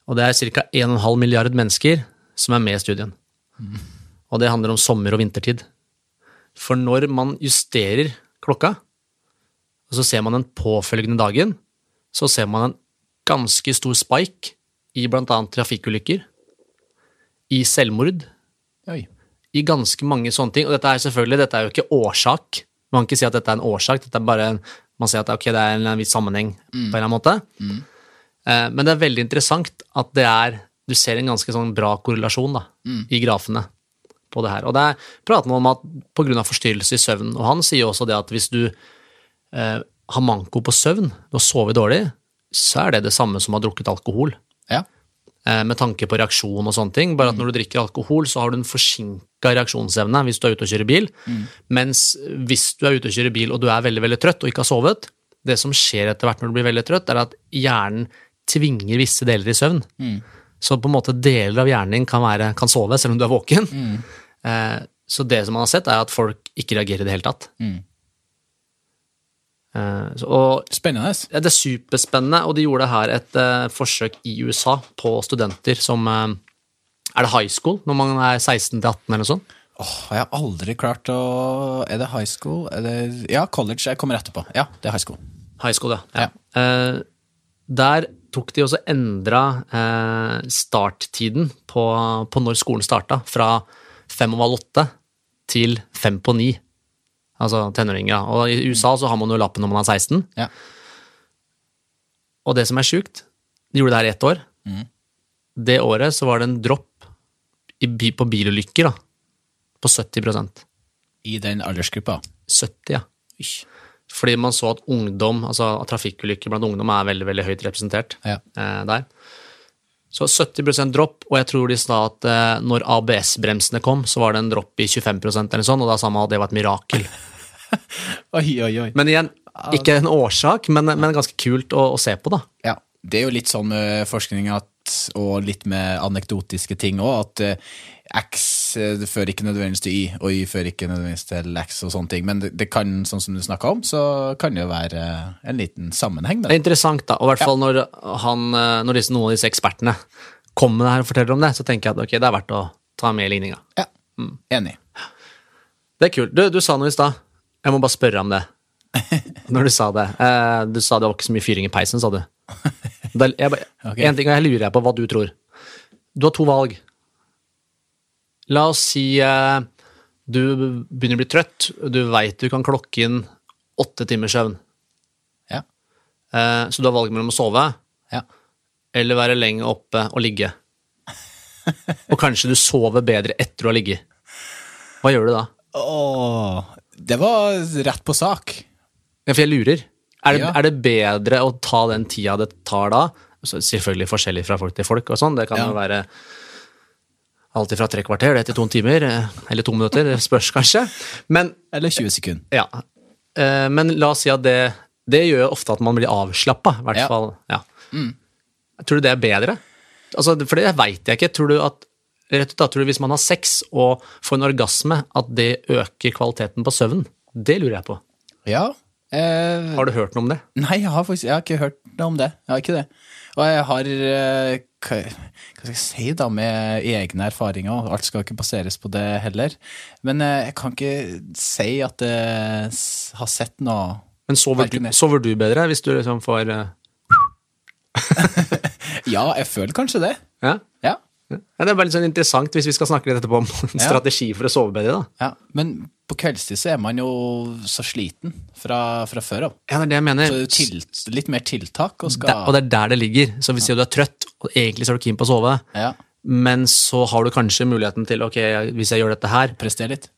Og det er ca. 1,5 milliard mennesker som er med i studien. Og det handler om sommer- og vintertid. For når man justerer klokka, og så ser man den påfølgende dagen, så ser man en ganske stor spike i bl.a. trafikkulykker, i selvmord, Oi. i ganske mange sånne ting. Og dette er selvfølgelig dette er jo ikke årsak. Man kan ikke si at dette er en årsak, dette er bare en, man sier at okay, det er en viss sammenheng på en eller annen måte. Eh, Men det er veldig interessant at det er Du ser en ganske sånn bra korrelasjon da, i grafene på det her. Og det er prater man om at pga. forstyrrelse i søvn, og han sier jo også det at hvis du eh, har manko på søvn, du har sovet dårlig, så er det det samme som å ha drukket alkohol Ja. eh, med tanke på reaksjon og sånne ting. Bare at når du drikker alkohol, så har du en forsinka reaksjonsevne hvis du er ute og kjører bil. Mens hvis du er ute og kjører bil og du er veldig veldig trøtt og ikke har sovet, det som skjer etter hvert når du blir veldig trøtt, er at hjernen tvinger visse deler i søvn. Så på en måte deler av hjernen din kan, være, kan sove selv om du er våken. Eh, så det som man har sett, er at folk ikke reagerer i det hele tatt. Eh, så, og Spennende. ja, det er superspennende, og de gjorde her et uh, forsøk i USA på studenter som uh, Er det high school når man er 16 til 18 eller noe sånt? Åh, jeg har aldri klart å Er det high school? Det, ja, college. Jeg kommer etterpå. Ja, det er high school. High school, ja. Eh, der tok de også endra eh, starttiden på, på når skolen starta, fra fem over åtte til fem på ni. Altså tenåringer. Og i USA så har man jo lappen når man er 16. Ja. Og det som er sjukt, de gjorde det her i ett år. Det året så var det en dropp i, på bilulykker da, på 70% I den aldersgruppa. 70, ja. Fordi man så at ungdom, altså at trafikkulykker blant ungdom er veldig veldig høyt representert Ja. eh, der. Så 70% dropp, og jeg tror de sa at eh, når ABS-bremsene kom, så var det en dropp i 25% eller sånn, og da sa man at det var et mirakel. [laughs] [laughs] Oi, oi, oi. Men igjen, ikke en årsak, men, men ganske kult å, å se på, da. Ja, det er jo litt sånn med forskning at, og litt med anekdotiske ting òg, at eh, X eh, fører ikke nødvendigvis til Y, og Y fører ikke nødvendigvis til X og sånne ting. Men det, det kan, sånn som du snakka om, så kan det jo være eh, en liten sammenheng Det der. er interessant, da, og i hvert fall når, han, når disse, noen av disse ekspertene kommer med det her og forteller om det, så tenker jeg at ok, det er verdt å ta med i ligninga. Ja, enig. Det er kult. Du, du sa noe i stad. Jeg må bare spørre om det. Når du sa det. Eh, du sa det var ikke så mye fyring i peisen, sa du. Bare-. [laughs] En ting, og jeg lurer på hva du tror. Du har to valg. La oss si eh, du begynner å bli trøtt, du veit du kan klokke inn åtte timers søvn. Ja. Eh, så du har valget mellom å sove ja. eller være lenge oppe og ligge. [laughs] Og kanskje du sover bedre etter å ha ligget. Hva gjør du da? Åh, det var rett på sak. Ja, for jeg lurer. Er det, Ja. er det bedre å ta den tida det tar da? Så selvfølgelig forskjellig fra folk til folk, og sånn. Det kan Ja. jo være alltid fra tre kvarter det til to timer, eh, eller to minutter. Det spørs kanskje. Men, Eller 20 sekunder. ja. Eh, Men la oss si at det, det gjør ofte at man blir avslappa, i hvert Ja. fall. Ja. Tror du det er bedre? Altså, for det veit jeg ikke. Tror du at rett ut da, tror du hvis man har sex og får en orgasme, at det øker kvaliteten på søvnen? Det lurer jeg på. Ja. Eh, Har du hørt noe om det? Nei, jeg har faktisk jeg har ikke hørt noe om det. Jeg har ikke det. Og jeg har eh, Hva, skal jeg si, da, med egne erfaringer. Alt skal ikke baseres på det heller. Men eh, jeg kan ikke si at jeg har sett noe Men sover du, sover du bedre hvis du liksom får eh, [laughs] Ja, jeg føler kanskje det. ja? Ja. Ja? Det er bare litt sånn interessant hvis vi skal snakke litt etterpå om [laughs] Ja. strategi for å sove bedre. da. ja. Men på kveldstid så er man jo så sliten fra, fra før av. Ja, det er det jeg mener. Så det til, litt mer tiltak og skal Der, og det er der det ligger. Så hvis du er trøtt, og egentlig så er du keen på å sove, ja, men så har du kanskje muligheten til ok, hvis jeg gjør dette her, Prester litt.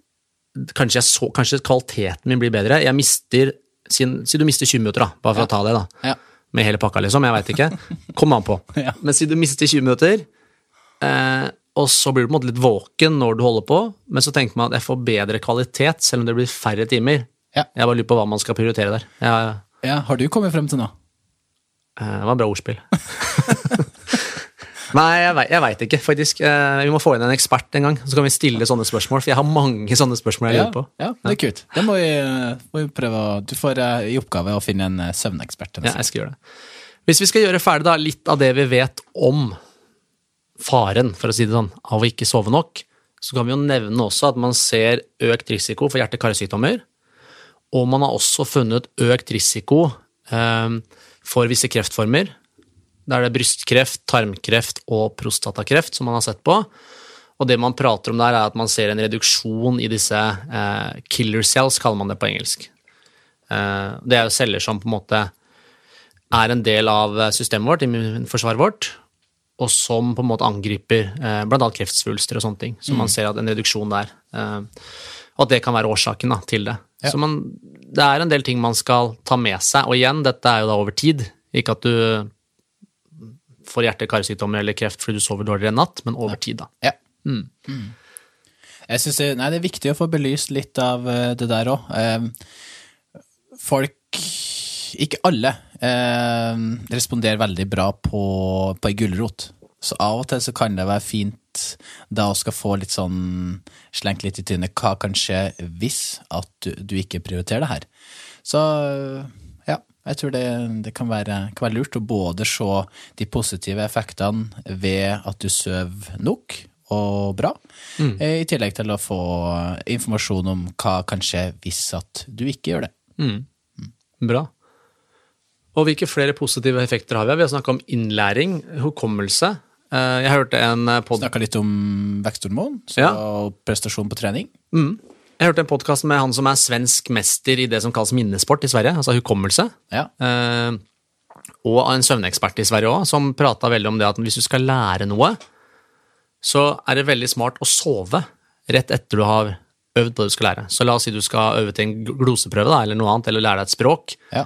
kanskje, så, kanskje kvaliteten min blir bedre. Jeg mister, Si si du mister 20 minutter, da, bare for Ja. å ta det. da. Ja. Med hele pakka, liksom. Jeg veit ikke. Kom an på. [laughs] Ja. Men si du mister 20 minutter, eh, og så blir du på en måte litt våken når du holder på, men så tenker man at jeg får bedre kvalitet selv om det blir færre timer. Ja. Jeg bare lurer på hva man skal prioritere der. Jeg, Ja, Har du kommet frem til noe? eh, det var bra ordspill. [laughs] Nei, jeg vei- veit ikke, faktisk. Eh, Vi må få inn en ekspert en gang, så kan vi stille sånne spørsmål. For jeg har mange sånne spørsmål jeg Ja, lurer på. ja, det er kult. Det må vi, må vi prøve å Du får eh, i oppgave å finne en eh, søvnekspert. Ja, jeg skal gjøre det. Hvis vi skal gjøre ferdig da, litt av det vi vet om faren, for å si det sånn, av å ikke sove nok, så kan vi jo nevne også at man ser økt risiko for hjerte-karsykdommer. Og man har også funnet økt risiko eh, for visse kreftformer. Da er det brystkreft, tarmkreft og prostatakreft som man har sett på. Og det man prater om der, er at man ser en reduksjon i disse eh, killer cells, kaller man det på engelsk. Eh, det er jo celler som på en måte er en del av systemet vårt, immunforsvaret vårt, og som på en måte angriper eh, bl.a. kreftsvulster og sånne ting. Så man ser at en reduksjon der. Eh, og at det kan være årsaken da, til det. Ja. Så man, det er en del ting man skal ta med seg. Og igjen, dette er jo da over tid. Ikke at du får hjerte-karsykdommer eller kreft fordi du sover dårligere en natt, men over tid, da. Ja. Mm. Jeg synes det, nei, det er viktig å få belyst litt av eh, det der òg. folk, ikke alle, eh, responderer veldig bra på, på ei gulrot. Så av og til så kan det være fint da å skal få litt sånn slengt litt i trynet hva kan skje hvis at du, du ikke prioriterer det her. Så ja, jeg tror det, det kan, være, kan være lurt å både se de positive effektene ved at du sover nok og bra, eh, i tillegg til å få informasjon om hva kan skje hvis at du ikke gjør det. Bra. Og hvilke flere positive effekter har vi? Vi har snakka om innlæring, hukommelse. Eh, Jeg hørte en pod Snakka litt om veksthormon Ja. og prestasjon på trening. Jeg hørte en podkast med han som er svensk mester i det som kalles minnesport i Sverige, altså hukommelse. Ja. Eh, og en søvnekspert i Sverige òg, som prata veldig om det at hvis du skal lære noe, så er det veldig smart å sove rett etter du har øvd på det du skal lære. Så la oss si du skal øve til en gloseprøve da, eller noe annet, eller lære deg et språk. ja.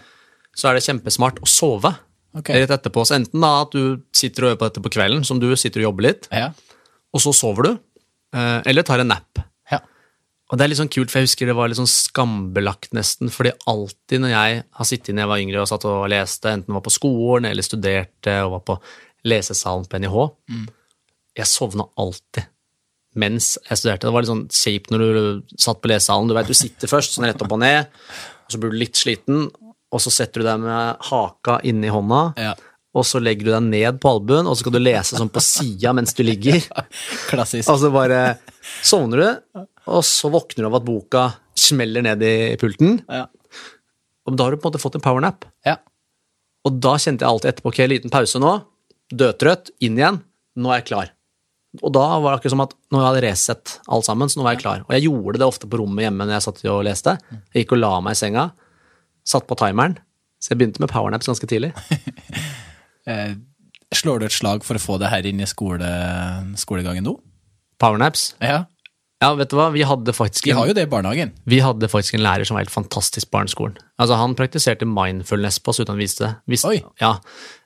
Så er det kjempesmart å sove okay. rett etterpå. Så enten da at du sitter og øver på dette på kvelden, som du sitter og jobber litt, Ja. og så sover du, eh, eller tar en nap. ja. Og det er litt sånn kult, for jeg husker det var litt sånn skambelagt nesten, fordi alltid når jeg har sittet når jeg var yngre og satt og leste, enten var på skolen eller studerte og var på lesesalen på NIH, jeg sovna alltid mens jeg studerte. Det var litt sånn kjipt når du satt på lesesalen. Du vet, du sitter først sånn rett opp og ned, og så blir du litt sliten, og så setter du deg med haka inni hånda, Ja. og så legger du deg ned på albuen, og så skal du lese sånn på sida mens du ligger. [laughs] Klassisk. Og så bare sovner du, og så våkner du av at boka smeller ned i pulten. Ja. Og da har du på en måte fått en powernap. ja. Og da kjente jeg alltid etterpå ok, liten pause nå, dødtrøtt, inn igjen, nå er jeg klar. Og da var det akkurat som at nå hadde jeg reset alt sammen, så nå var jeg klar. Og jeg gjorde det ofte på rommet hjemme når jeg satt og leste. Jeg gikk og la meg i senga, satt på timeren, så jeg begynte med powernaps ganske tidlig. [laughs] Eh, slår du et slag for å få det her inn i skole, skolegangen nå? Powernaps. Ja. Ja, vet du hva, vi hadde faktisk Vi har jo det i barnehagen. Vi hadde faktisk en lærer som var helt fantastisk barneskolen. Altså, han praktiserte mindfulness på oss uten å vise det. Vis, Oi. Ja,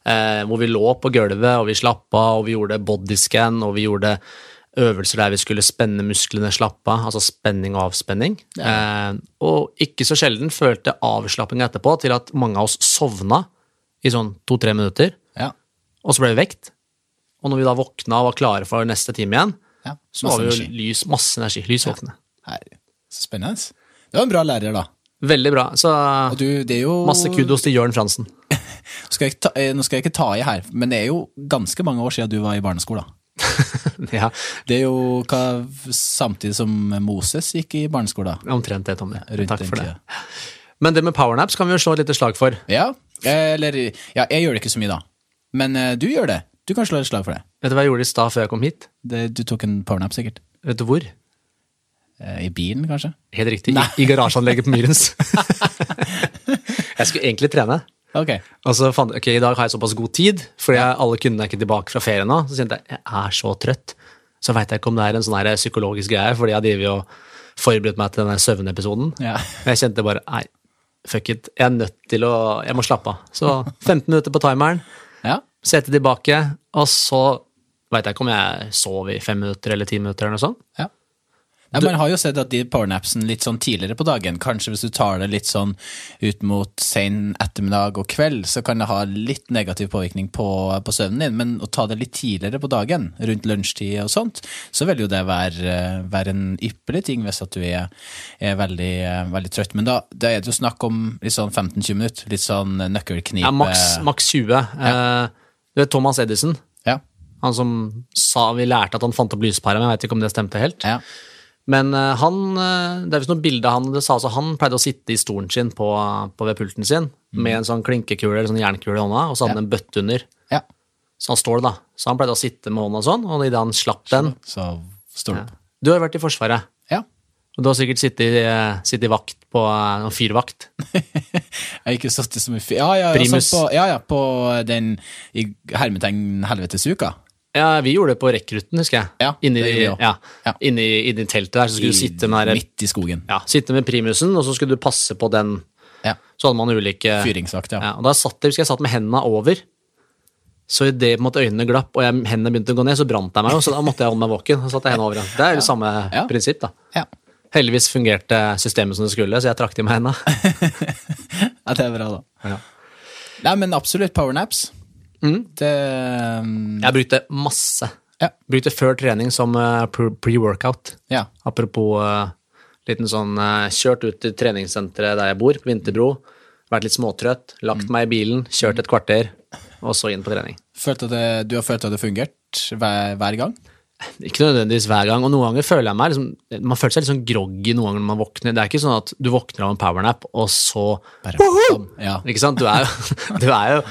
eh, hvor vi lå på gulvet, og vi slappa og vi gjorde bodyscan, og vi gjorde øvelser der vi skulle spenne musklene, slappe av, altså spenning og avspenning. Eh, og ikke så sjelden følte avslapping etterpå til at mange av oss sovna i sånn to-tre minutter, Ja. og så ble vi vekt. Og når vi da våkna og var klare for neste time igjen, ja. så var vi jo energi. lys, masse energi, lys våkne. Spennende. Det var en bra lærer, da. Veldig bra. Så du, det jo Masse kudos til Jørn Fransen. [laughs] Skal jeg ta, eh, nå skal jeg ikke ta i her, men det er jo ganske mange år siden du var i barneskolen. [laughs] ja, Det er jo hva, samtidig som Moses gikk i barneskolen. omtrent det, Tommy. Rundt Takk for det. Men det med powernaps kan vi jo slå et lite slag for. Ja, eller Ja, jeg gjør det ikke så mye, da. Men uh, du gjør det. Du kan slå et slag for det. Vet du hva jeg gjorde i stad før jeg kom hit? det du tok en powernap, sikkert. Vet du hvor? Eh, I bilen, kanskje? Helt riktig, i, i garasjeanlegget på Myrens. [laughs] jeg skulle egentlig trene. Ok. Og så fant jeg, ok, I dag har jeg såpass god tid, fordi jeg, alle kundene er ikke tilbake fra ferie nå. Så kjente jeg jeg er så trøtt. Så veit jeg ikke om det er en sånn psykologisk greie, fordi jeg drevet og forberedt meg til denne søvnepisoden. Ja. Jeg kjente bare nei, fuck it, jeg er nødt til å Jeg må slappe av. Så [laughs] 15 minutter på timeren, Ja. sette tilbake, og så veit jeg ikke om jeg sov i fem minutter eller ti minutter eller noe sånt. ja. Ja, man har jo sett at de powernapsen litt sånn tidligere på dagen, kanskje hvis du tar det litt sånn ut mot sen ettermiddag og kveld, så kan det ha litt negativ påvirkning på, på søvnen din, men å ta det litt tidligere på dagen, rundt lunsjtid og sånt, så vil jo det være, være en ypperlig ting hvis at du er, er veldig, veldig trøtt. Men da, da, er det jo snakk om litt sånn 15-20 minutter, litt sånn nøkkelknipe. Ja, maks, maks 20. Ja. Eh, du vet Thomas Edison? Ja. Han som sa vi lærte at han fant opp lyspæra, men jeg vet ikke om det stemte helt. Ja. Men uh, han, uh, det er visst noen bilder han det sa altså Han pleide å sitte i stolen sin på, på ved pulten sin mm. med en sånn klinkekule eller sånn jernkule i hånda, og så hadde han ja. en bøtte under. Ja. Så han står det, da. Så han pleide å sitte med hånda sånn, og idet han slapp den Så står ja. Du har vært i Forsvaret. Ja. Og du har sikkert sittet, uh, sittet i vakt på noen fyrvakt. [laughs] jeg har ikke sittet så mye fyr... Ja, ja, Primus. På, ja, ja, på den i hermetegn helvetesuka. Ja, vi gjorde det på rekrutten, husker jeg. Ja, inni, det ja, ja. inni, inni teltet der, så skulle I, du sitte med der, Midt i skogen. Ja, sitte med primusen, og så skulle du passe på den. Ja. Så hadde man ulike Fyringsvakt, ja. ja. Og da satt jeg, husker jeg satt med hendene over. Så idet øynene glapp og jeg, hendene begynte å gå ned, så brant jeg meg jo, så da måtte jeg holde meg våken. Så satte jeg hendene over igjen. Det er jo samme prinsipp, da. Ja. Heldigvis fungerte systemet som det skulle, så jeg trakk til meg hendene. [laughs] ja, det er bra, da. Nei, men absolutt powernaps. Mm. Det um... Jeg brukte masse. Ja. Brukte før trening som uh, pre-workout. Ja. Apropos uh, liten sånn uh, Kjørt ut til treningssenteret der jeg bor, på Vinterbro. Vært litt småtrøtt, lagt mm. meg i bilen, kjørt et kvarter, og så inn på trening. Følte det, du har følt at det fungert hver, hver gang? [laughs] Ikke nødvendigvis hver gang, og noen ganger føler jeg meg liksom, Man føler seg litt sånn groggy noen ganger når man våkner. Det er ikke sånn at du våkner av en powernap, og så Bare, ja. Ikke sant? Du er, jo, [laughs] du er, jo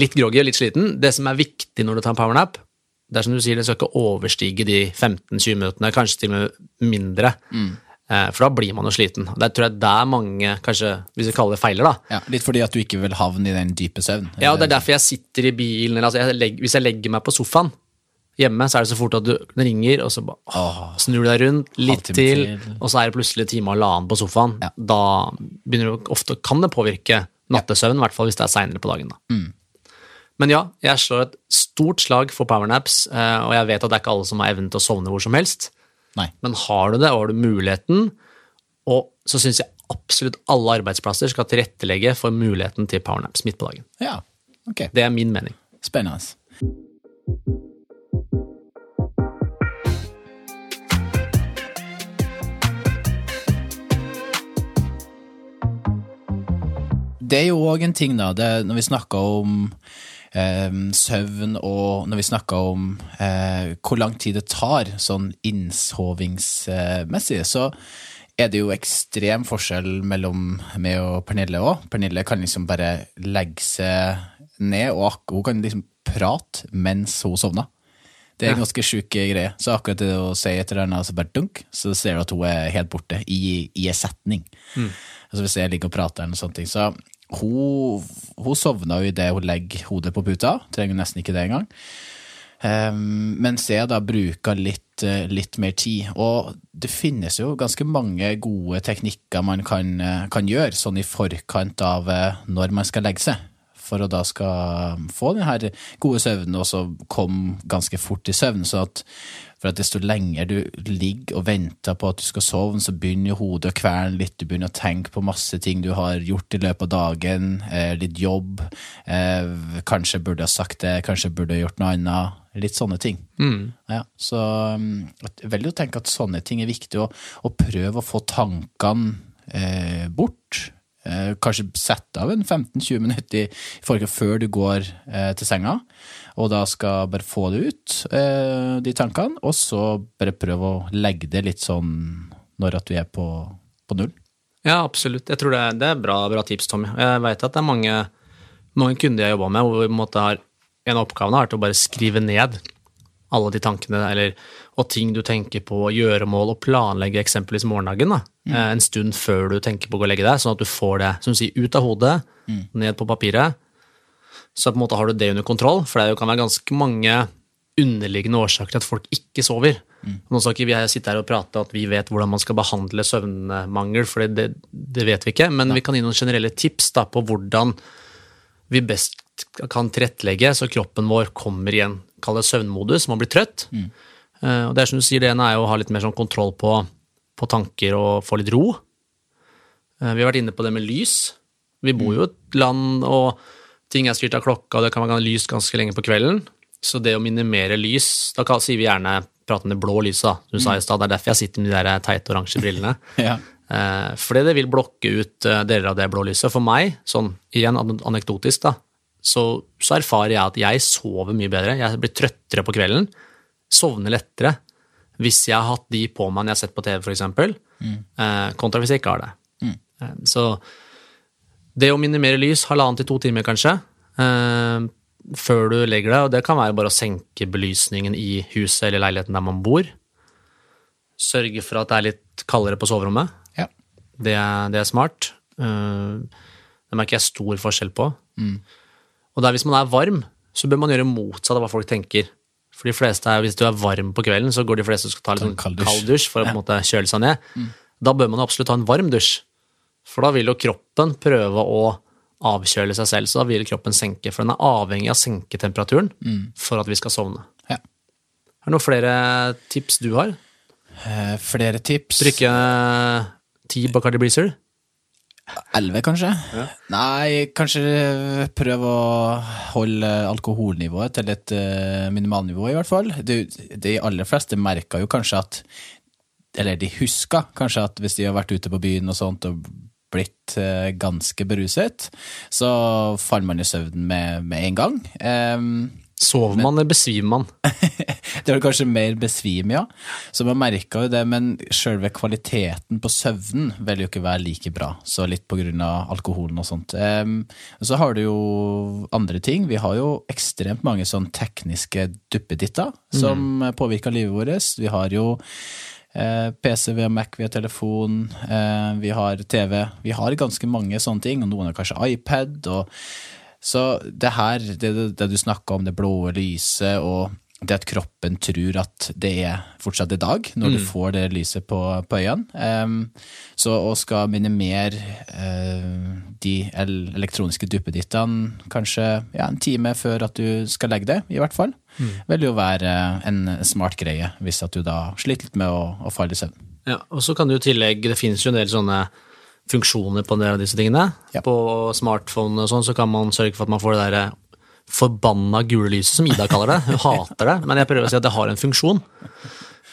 litt groggy og litt sliten. Det som er viktig når du tar en powernap, det er som du sier, det skal ikke overstige de 15-20 minuttene, kanskje til og med mindre. Mm. For da blir man jo sliten. Det tror jeg det er mange, kanskje, hvis vi kaller det feiler, da. Ja, litt fordi at du ikke vil havne i den dype søvn? Ja, og det er derfor jeg sitter i bilen, altså, jeg legger, hvis jeg legger meg på sofaen, Hjemme så er det så fort at du ringer, og så åh, snur du deg rundt, litt til, og så er det plutselig time og halvannen på sofaen. Ja. Da begynner du, ofte kan det påvirke nattesøvn, i hvert fall hvis det er seinere på dagen. Mm. Men ja, jeg slår et stort slag for powernaps, eh, og jeg vet at det er ikke alle som har evnen til å sovne hvor som helst. Nei. Men har du det, og har du muligheten, og så syns jeg absolutt alle arbeidsplasser skal tilrettelegge for muligheten til powernaps midt på dagen. Ja, ok. Det er min mening. Spennende. det er jo òg en ting, da, det, når vi snakker om søvn, og når vi snakker om eh, hvor lang tid det tar sånn innsovingsmessig, så er det jo ekstrem forskjell mellom meg og Pernille òg. Pernille kan liksom bare legge seg ned, og hun kan liksom prate mens hun sovner. Det er en ganske sjuk greie. Så akkurat det å si et eller annet, så bare dunk, så ser du at hun er helt borte i, i en setning. Mm. Altså Hvis jeg ligger og prater eller noe sånt. Så hun, hun sovna jo idet hun legger hodet på puta. Trenger nesten ikke det engang. Um, mens jeg da bruker litt, uh, litt, mer tid. Og det finnes jo ganske mange gode teknikker man kan, uh, kan gjøre sånn i forkant av uh, når man skal legge seg. For å da skal få den her gode søvnen og så komme ganske fort i søvn. Så at for at desto lenger du ligger og venter på at du skal sovne, så begynner hodet å kverne litt. Du begynner å tenke på masse ting du har gjort i løpet av dagen. Eh, litt jobb. Eh, kanskje burde ha sagt det, kanskje burde ha gjort noe annet. Litt sånne ting. Mm. Ja, så jeg å jo tenke at sånne ting er viktig, å, å prøve å få tankene eh, bort. Eh, kanskje sette av en 15-20 minutter før du går eh, til senga og da skal bare få det ut, eh, de tankene, og så bare prøve å legge det litt sånn når at du er på, på null. Ja, absolutt. Jeg tror det det er bra, bra, tips, Tommy. Jeg veit at det er mange, mange kunder jeg jobber med, hvor en har, en av oppgavene har vært å bare skrive ned alle de tankene eller, og ting du tenker på, gjøremål, og planlegge eksempelvis morgendagen. Mm. En stund før du tenker på å legge deg, sånn at du får det som sier, ut av hodet, mm. ned på papiret, så på en måte har du det under kontroll, for det kan være ganske mange underliggende årsaker til at folk ikke sover. Mm. Nå skal ikke vi sitte her og prate at vi vet hvordan man skal behandle søvnmangel, for det, det, vet vi ikke, men ja. vi kan gi noen generelle tips da, på hvordan vi best kan tilrettelegge så kroppen vår kommer i en søvnmodus, man blir trøtt. Mm. Uh, og det er som du sier, det ene er å ha litt mer sånn kontroll på på tanker og få litt ro. Uh, Vi har vært inne på det med lys. Vi bor jo i et land, og ting er styrt av klokka, og det kan være lys ganske lenge på kvelden. Så det å minimere lys Da kan- sier vi gjerne prate om det blå lyset, da. Du sa i stad, det er derfor jeg sitter med de der teite oransje brillene. [laughs] Ja. Eh, fordi det vil blokke ut eh, deler av det blå lyset. For meg, sånn igjen anekdotisk, da, så, så erfarer jeg at jeg sover mye bedre. Jeg blir trøttere på kvelden. Sovner lettere hvis jeg har hatt de på meg når jeg har sett på TV, f.eks., eh, kontra hvis jeg ikke har det. Eh, så det å minimere lys, halvannen til to timer kanskje, eh, før du legger deg, og det kan være bare å senke belysningen i huset eller leiligheten der man bor. Sørge for at det er litt kaldere på soverommet. ja. Det er, det er smart. Eh, det merker jeg stor forskjell på. Og der hvis man er varm, så bør man gjøre motsatt av hva folk tenker. For de fleste er, Hvis du er varm på kvelden, så går de fleste og skal ta litt sånn kald kald for å på en måte kjøle seg ned. Da bør man absolutt ta en varm dusj. For da vil jo kroppen prøve å avkjøle seg selv, så da vil kroppen senke. For den er avhengig av å senke temperaturen for at vi skal sovne. ja. Er det noen flere tips du har? Eh, flere tips? Drikke ti Bacardi Breezer? Elleve, kanskje? Nei, kanskje prøve å holde alkoholnivået til et eh, minimalnivå, i hvert fall. De, de aller fleste merker jo kanskje at Eller de husker kanskje at hvis de har vært ute på byen og sånt og blitt eh, ganske beruset, så faller man i søvn med, med en gang. Um, Sover man eller besvimer man? [laughs] det var kanskje mer besvim, ja. Så man merka jo det, men sjølve kvaliteten på søvnen vil jo ikke være like bra. Så litt på grunn av alkoholen og sånt. Um, så har du jo andre ting. Vi har jo ekstremt mange sånn tekniske duppeditter som påvirker livet vårt. Vi har jo PC, via Mac, vi har telefon, eh, vi har TV. Vi har ganske mange sånne ting, og noen har kanskje iPad. og så det her, det, det du snakka om, det blå lyset og det at kroppen tror at det er fortsatt i dag når du får det lyset på, på øynene. Um, så å skal minimere uh, de el- elektroniske duppedittene kanskje ja, en time før at du skal legge deg, i hvert fall, vil jo være en smart greie hvis at du da sliter litt med å, å falle i søvn. Ja, og så kan du i tillegg, det finnes jo en del sånne funksjoner på en del av disse tingene. Ja. På smartphone og sånn, så kan man sørge for at man får det der forbanna gule lyset, som Ida kaller det. Hun hater det, men jeg prøver å si at det har en funksjon.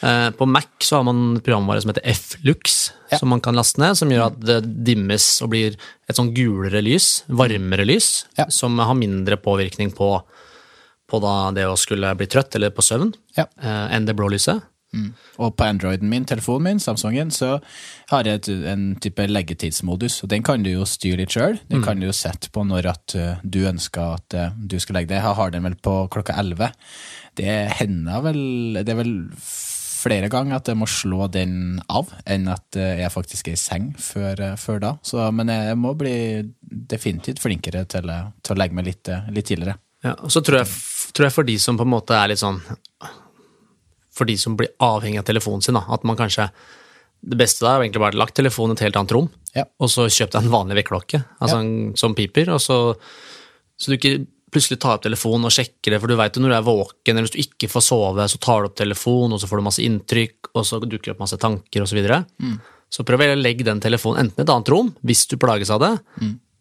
Eh, På Mac så har man programvare som heter Flux, Ja. som man kan laste ned, som gjør at det dimmes og blir et sånn gulere lys, varmere lys, Ja. som har mindre påvirkning på, på det å skulle bli trøtt eller på søvn, Ja. eh, enn det blå lyset. Og på Androiden min, telefonen min, Samsungen, så har jeg en type leggetidsmodus, og den kan du jo styre litt sjøl. Den kan du jo sette på når at uh, du ønsker at uh, du skal legge deg. Jeg har den vel på klokka elleve. Det hender vel Det er vel flere ganger at jeg må slå den av, enn at jeg faktisk er i seng før, før da. Så, men jeg, må bli definitivt flinkere til, til å legge meg litt, litt tidligere. Ja, og så tror jeg, tror jeg for de som på en måte er litt sånn For de som blir avhengig av telefonen sin, da, at man kanskje Det beste da er egentlig bare lagt telefonen i et helt annet rom, Ja. og så kjøpt deg en vanlig vekkerklokke altså Ja. som piper, og så, så du ikke plutselig tar opp telefonen og sjekker det, for du veit jo når du er våken, eller hvis du ikke får sove, så tar du opp telefonen, og så får du masse inntrykk, og så dukker det opp masse tanker, osv. Så, videre. så prøv å legge den telefonen enten i et annet rom, hvis du plages av det.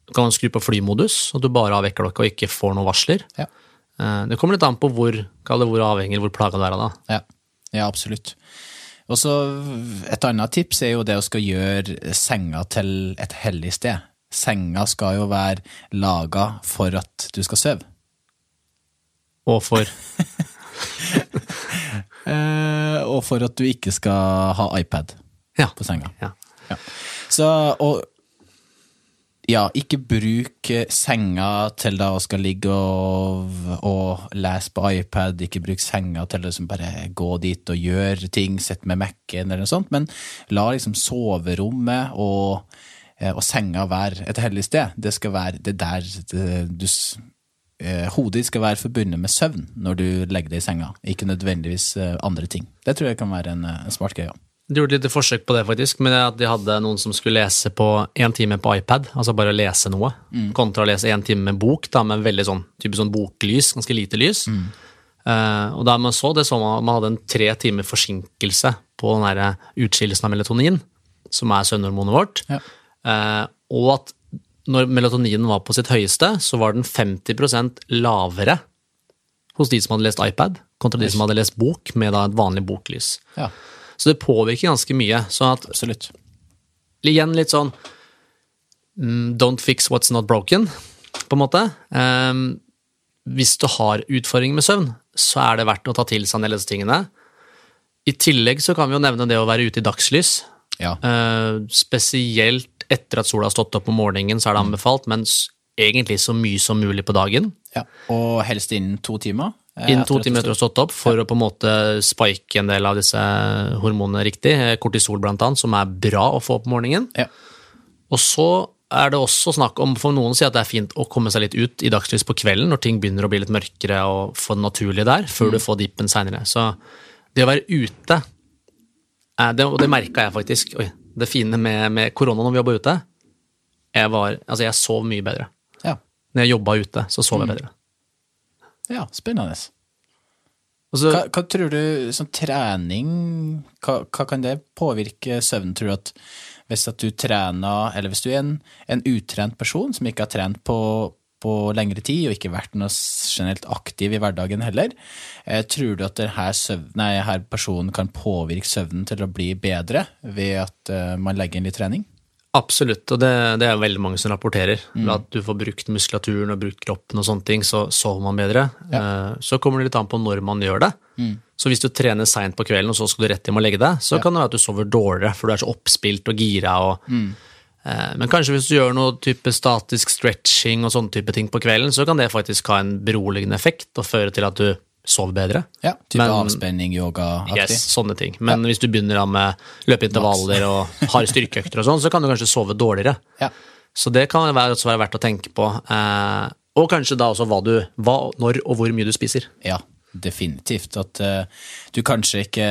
Du kan skru på flymodus, og du bare har vekkerklokke og ikke får noen varsler. Ja. Eh, Det kommer litt an på hvor, hvor avhengig eller hvor plaga du er av det. Ja, ja absolutt. Og så Et annet tips er jo det å skal gjøre senga til et hellig sted. Senga skal jo være laga for at du skal sove. Og for [laughs] Eh, og for at du ikke skal ha iPad Ja. på senga. ja. Ja. Så, og ja, ikke bruk eh, senga til da å skal ligge og, og lese på iPad, ikke bruk senga til liksom bare gå dit og gjøre ting, sitte med Mac-en eller noe sånt, men la liksom soverommet og, eh, og senga være et hellig sted. Det skal være det der det, du eh, Hodet skal være forbundet med søvn når du legger deg i senga, ikke nødvendigvis andre ting. Det tror jeg kan være en, en smart greie. De gjorde et lite forsøk på det, faktisk, men at de hadde noen som skulle lese på én time på iPad, altså bare lese noe, kontra å lese én time med bok, da, med veldig sånn, typisk sånn boklys, ganske lite lys. Eh, og da man så det så man, man hadde en tre timer forsinkelse på den der utskillelsen av melatonin, som er søvnhormonet vårt. Ja. uh, og at når melatoninen var på sitt høyeste, så var den 50% lavere hos de som hadde lest iPad, kontra de som hadde lest bok med da et vanlig boklys. ja, Så det påvirker ganske mye. Sånn at absolutt. igjen litt sånn mm, Don't fix what's not broken, på en måte. Um, hvis du har utfordringer med søvn, så er det verdt å ta til seg en del av disse tingene. I tillegg så kan vi jo nevne det å være ute i dagslys. Ja. Uh, spesielt etter at sola har stått opp om morgenen, så er det anbefalt, men egentlig så mye som mulig på dagen. ja. Og helst innen to timer. Eh, Innen to timer etter å ha stått opp, for å på en måte spike en del av disse hormonene riktig. Eh, Kortisol blant annet, som er bra å få opp om morgenen. Ja. Og så er det også snakk om, for noen sier at det er fint å komme seg litt ut i dagslys på kvelden, når ting begynner å bli litt mørkere, og få det naturlige der, før du får dippen seinere. Så det å være ute, eh, det, og det merka jeg faktisk. Oi, det fine med, med korona når vi jobba ute, jeg, var, altså jeg sov mye bedre. Ja. Når jeg jobba ute, så sov jeg bedre. Ja, spennende. Så, Hva, hva tror du, sånn trening, hva, hva kan det påvirke søvnen? Tror du at hvis at du trener, eller hvis du er en, en utrent person som ikke har trent på, på lengre tid, og ikke vært noe generelt aktiv i hverdagen heller, eh, tror du at denne, personen kan påvirke søvnen til å bli bedre ved at eh, man legger inn litt trening? Absolutt, og det, det er veldig mange som rapporterer. Mm. at du får brukt muskulaturen og brukt kroppen og sånne ting, så sover man bedre. Ja. Så kommer det litt an på når man gjør det. Så hvis du trener seint på kvelden, og så skal du rett hjem og legge deg, så kan det være at du sover dårligere, for du er så oppspilt og gira. Og, eh, Men kanskje hvis du gjør noe type statisk stretching og sånne type ting på kvelden, så kan det faktisk ha en beroligende effekt og føre til at du sover bedre. Ja, type Men- avspenning, yoga-aktig? Yes, sånne ting. Men hvis du begynner da med løpeintervaller og har styrkeøkter og sånn, så kan du kanskje sove dårligere. Ja. Så det kan være, også være verdt å tenke på. Eh, og kanskje da også hva du, hva, når og hvor mye du spiser. Ja, definitivt. At uh, du kanskje ikke,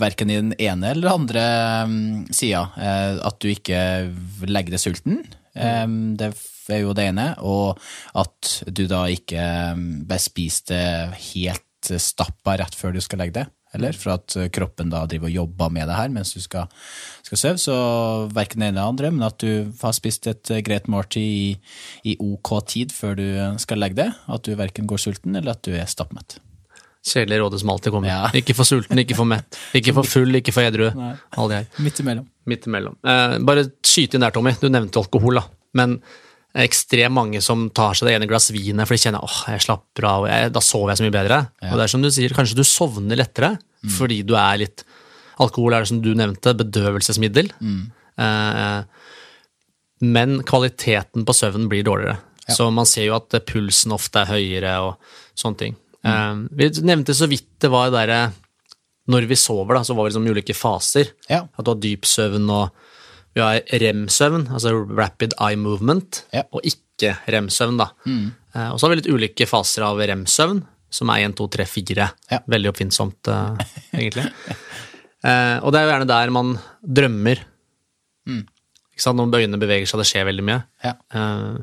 verken i den ene eller den andre um, sida, uh, at du ikke legger deg sulten. Um, det er jo det ene. Og at du da ikke um, spiser det helt stappa rett før du skal legge deg. Eller for at eh, kroppen da driver og jobber med det her mens du skal, skal sove. Så verken det ene eller andre, men at du har spist et eh, greit måltid i, i ok tid før du skal legge deg. At du verken går sulten eller at du er stappmett. Kjedelige rådet som alltid kommer. Ja. Ikke for sulten, ikke for mett. Ikke for full, ikke for edru. Alle de her. Midt imellom. Midt imellom. Eh, bare skyte inn der, Tommy. Du nevnte alkohol, da. Men ekstremt mange som tar seg det ene glass vin for de kjenner åh, jeg slapper av, jeg, da sover jeg så mye bedre. Og det er som du sier, kanskje du sovner lettere fordi du er litt Alkohol er det som du nevnte, bedøvelsesmiddel. Eh, men kvaliteten på søvnen blir dårligere. Så man ser jo at pulsen ofte er høyere og sånne ting. Eh, vi nevnte så vidt det var derre Når vi sover, da, så var det liksom ulike faser. Ja. At du har dyp søvn, og vi har rem-søvn, altså rapid eye movement, Ja. og ikke rem-søvn, da. Eh, og så har vi litt ulike faser av rem-søvn, som er 1, 2, 3, 4. Ja. Veldig oppfinnsomt, eh, egentlig. [laughs] Eh, og det er jo gjerne der man drømmer. Ikke sant? Når øynene beveger seg, det skjer veldig mye. Ja. Uh,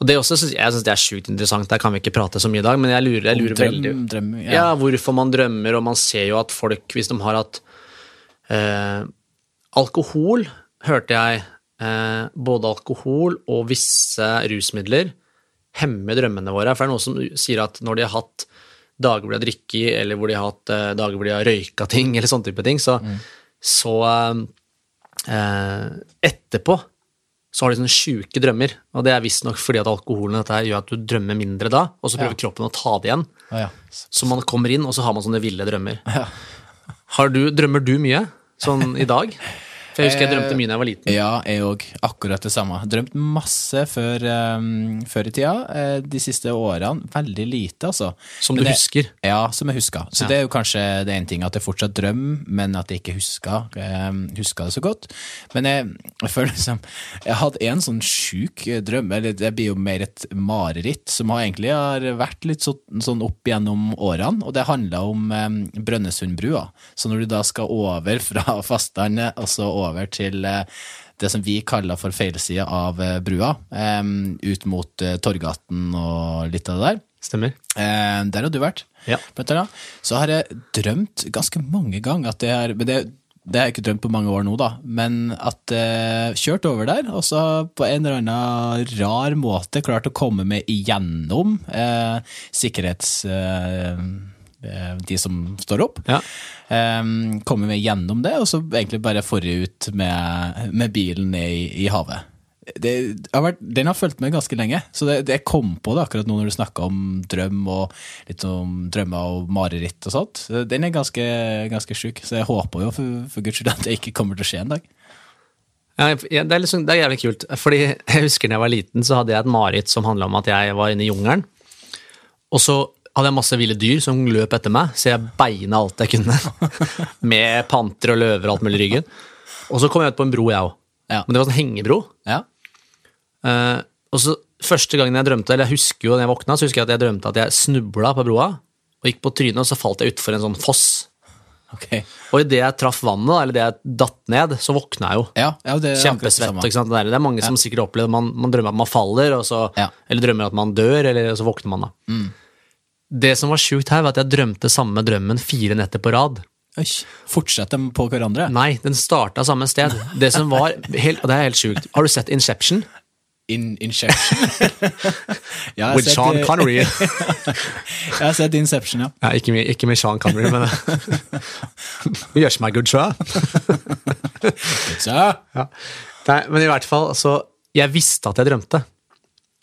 og det også, synes- jeg syns det er sjukt interessant, der kan vi ikke prate så mye i dag, men jeg lurer, jeg lurer Drøm, veldig drøm, ja. ja. hvorfor man drømmer, og man ser jo at folk, hvis de har hatt uh, Alkohol, hørte jeg, eh, både alkohol og visse rusmidler hemmer drømmene våre. For det er noen som sier at når de har hatt dager hvor de har drukket, eller hvor de har hatt eh, dager hvor de har røyka ting, [laughs] eller sånne type ting, så, så eh, eh, etterpå så har de sånne sjuke drømmer. Og det er visstnok fordi at alkoholen dette her gjør at du drømmer mindre da, og så prøver kroppen å ta det igjen. Ja, ja. Så man kommer inn, og så har man sånne ville drømmer. Har du, drømmer du mye sånn i dag? [laughs] For jeg husker jeg drømte mye da jeg var liten. Ja, jeg òg. Akkurat det samme. Drømt masse før, um, før i tida. eh, De siste årene veldig lite, altså. Som Men du det- husker. Ja, som jeg husker. Så Ja. det er jo kanskje det ene ting, at jeg fortsatt drømmer, men at jeg ikke husker, um, husker det så godt. Men jeg, jeg føler liksom Jeg hadde en sånn sjuk eh, drøm, eller det blir jo mer et mareritt, som har egentlig har vært litt så, sånn opp gjennom årene, og det handla om um, Brønnøysundbrua. Så når du da skal over fra fastlandet og så over til eh, det som vi kaller for feilsida av eh, brua, ut mot eh, Torgaten og litt av det der, Stemmer. Der har du vært. Ja. Så har jeg drømt ganske mange ganger at det er men det, det har jeg ikke drømt på mange år nå, da, men at eh, kjørt over der, og så på en eller annen rar måte klart å komme meg igjennom eh, sikkerhets... Eh, de som står opp. Ja. Um, kommer vi gjennom det, og så egentlig bare forut med, med bilen ned i, i havet. Det har vært, den har fulgt med ganske lenge, så det, det jeg kom på det akkurat nå når du snakka om drøm og litt om drømmer og mareritt og sånt. Den er ganske, ganske sjuk, så jeg håper jo for, for guds skyld at det ikke kommer til å skje en dag. Ja, det, er liksom, det er jævlig kult. Fordi jeg husker da jeg var liten, så hadde jeg et mareritt som handla om at jeg var inne i jungelen. Og så hadde jeg masse ville dyr som løp etter meg, så jeg beina alt jeg kunne. [laughs] Med panter og løver og alt mulig i ryggen. Og så kom jeg ut på en bro, jeg òg. Ja. Men det var en hengebro. Ja. Uh, og så Første gangen jeg drømte, eller jeg husker jo da jeg våkna, så husker jeg at jeg drømte at jeg snubla på broa og gikk på trynet, og så falt jeg utfor en sånn foss. Okay. Og idet jeg traff vannet, eller idet jeg datt ned, så våkna jeg jo. Ja, ja, det er Kjempesvett. Det det er mange som sikkert opplever man, man drømmer at man faller, og så, Ja. eller drømmer at man dør, eller så våkner man da. Det som var sjukt her, var at jeg drømte samme drømmen fire netter på rad. Oi, Fortsetter de på hverandre? Nei, den starta samme sted. Det som var helt, Og det er helt sjukt. Har du sett Inception? In, Inception? [laughs] ja, With sett, Sean Connery. [laughs] Jeg har sett Inception, ja. Ja, ikke, med, ikke med Sean Connery, men [laughs] Yes, my good sir. Ja. Nei, men i hvert fall, altså Jeg visste at jeg drømte.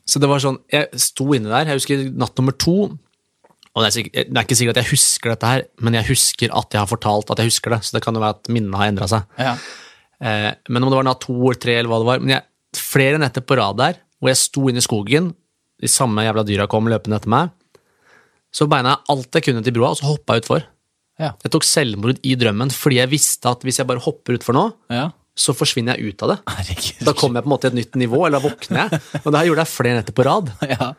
Så det var sånn, Jeg sto inne der, jeg husker natt nummer to. Og det er, sikkert, det er ikke sikkert at jeg husker dette her, men jeg husker at jeg har fortalt at jeg husker det. Så det kan jo være at minnet har endra seg. ja. Eh, men om det var natt to eller tre, eller hva det var Men jeg, flere netter på rad der, hvor jeg sto inne i skogen, de samme jævla dyra kom løpende etter meg, så beina jeg alt jeg kunne til broa, og så hoppa jeg utfor. Ja. Jeg tok selvmord i drømmen fordi jeg visste at hvis jeg bare hopper utfor nå, ja. så forsvinner jeg ut av det. Herregud. Da kommer jeg på en måte til et nytt nivå, eller da våkner jeg. Og det her gjorde jeg flere netter på rad. [laughs] Ja,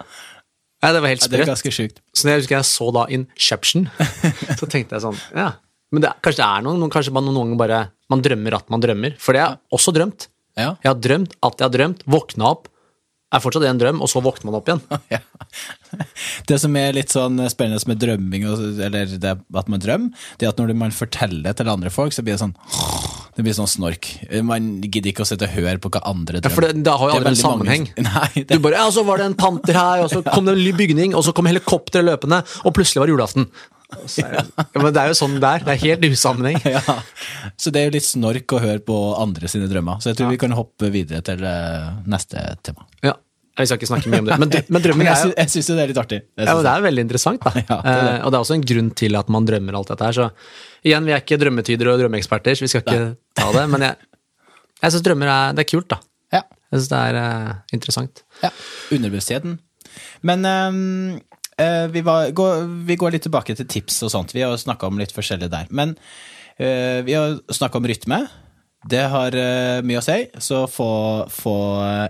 Ja, det var helt ja, det er ganske sjukt. Så når jeg husker jeg så da Inception, [laughs] så tenkte jeg sånn Ja, men det, kanskje det er noen, noen Kanskje man noen ganger bare Man drømmer at man drømmer. For det har jeg også drømt. Ja. Jeg har drømt at jeg har drømt, våkna opp, er fortsatt en drøm, og så våkner man opp igjen. [laughs] Ja. Det som er litt sånn spennende med drømming, eller det at man drømmer, det er at når man forteller det til andre folk, så blir det sånn det blir sånn snork. Man gidder ikke å sitte og høre på hva andre Ja, drømmer. for det, det har jo aldri en sammenheng. [laughs] Nei, det... Du bare, ja, så var det en panter her, og så kom det en ny bygning, og så kom helikopteret løpende, og plutselig var det julaften. Ja, men det er jo sånn det er. Det er helt usammenheng. [laughs] ja. Så det er jo litt snork å høre på andre sine drømmer. Så jeg tror vi kan hoppe videre til eh, neste tema. Ja, Vi skal ikke snakke mye om det. Men, men drømming Men [laughs] jeg, jeg syns jo det er litt artig. Ja, men Det er veldig interessant, da. [laughs] Ja, det det. Eh, og det er også en grunn til at man drømmer alt dette her. Så igjen, vi er ikke drømmetydere og drømmeeksperter, så vi skal ikke ta det. Men jeg, jeg syns drømmer er, det er kult, da. Ja. Jeg syns det er uh, interessant. Ja, underbevisstheten. Men eh, vi, var, går, vi går litt tilbake til tips og sånt. Vi har snakka om litt forskjellig der. Men uh, vi har snakka om rytme. Det har uh, mye å si. Så få, få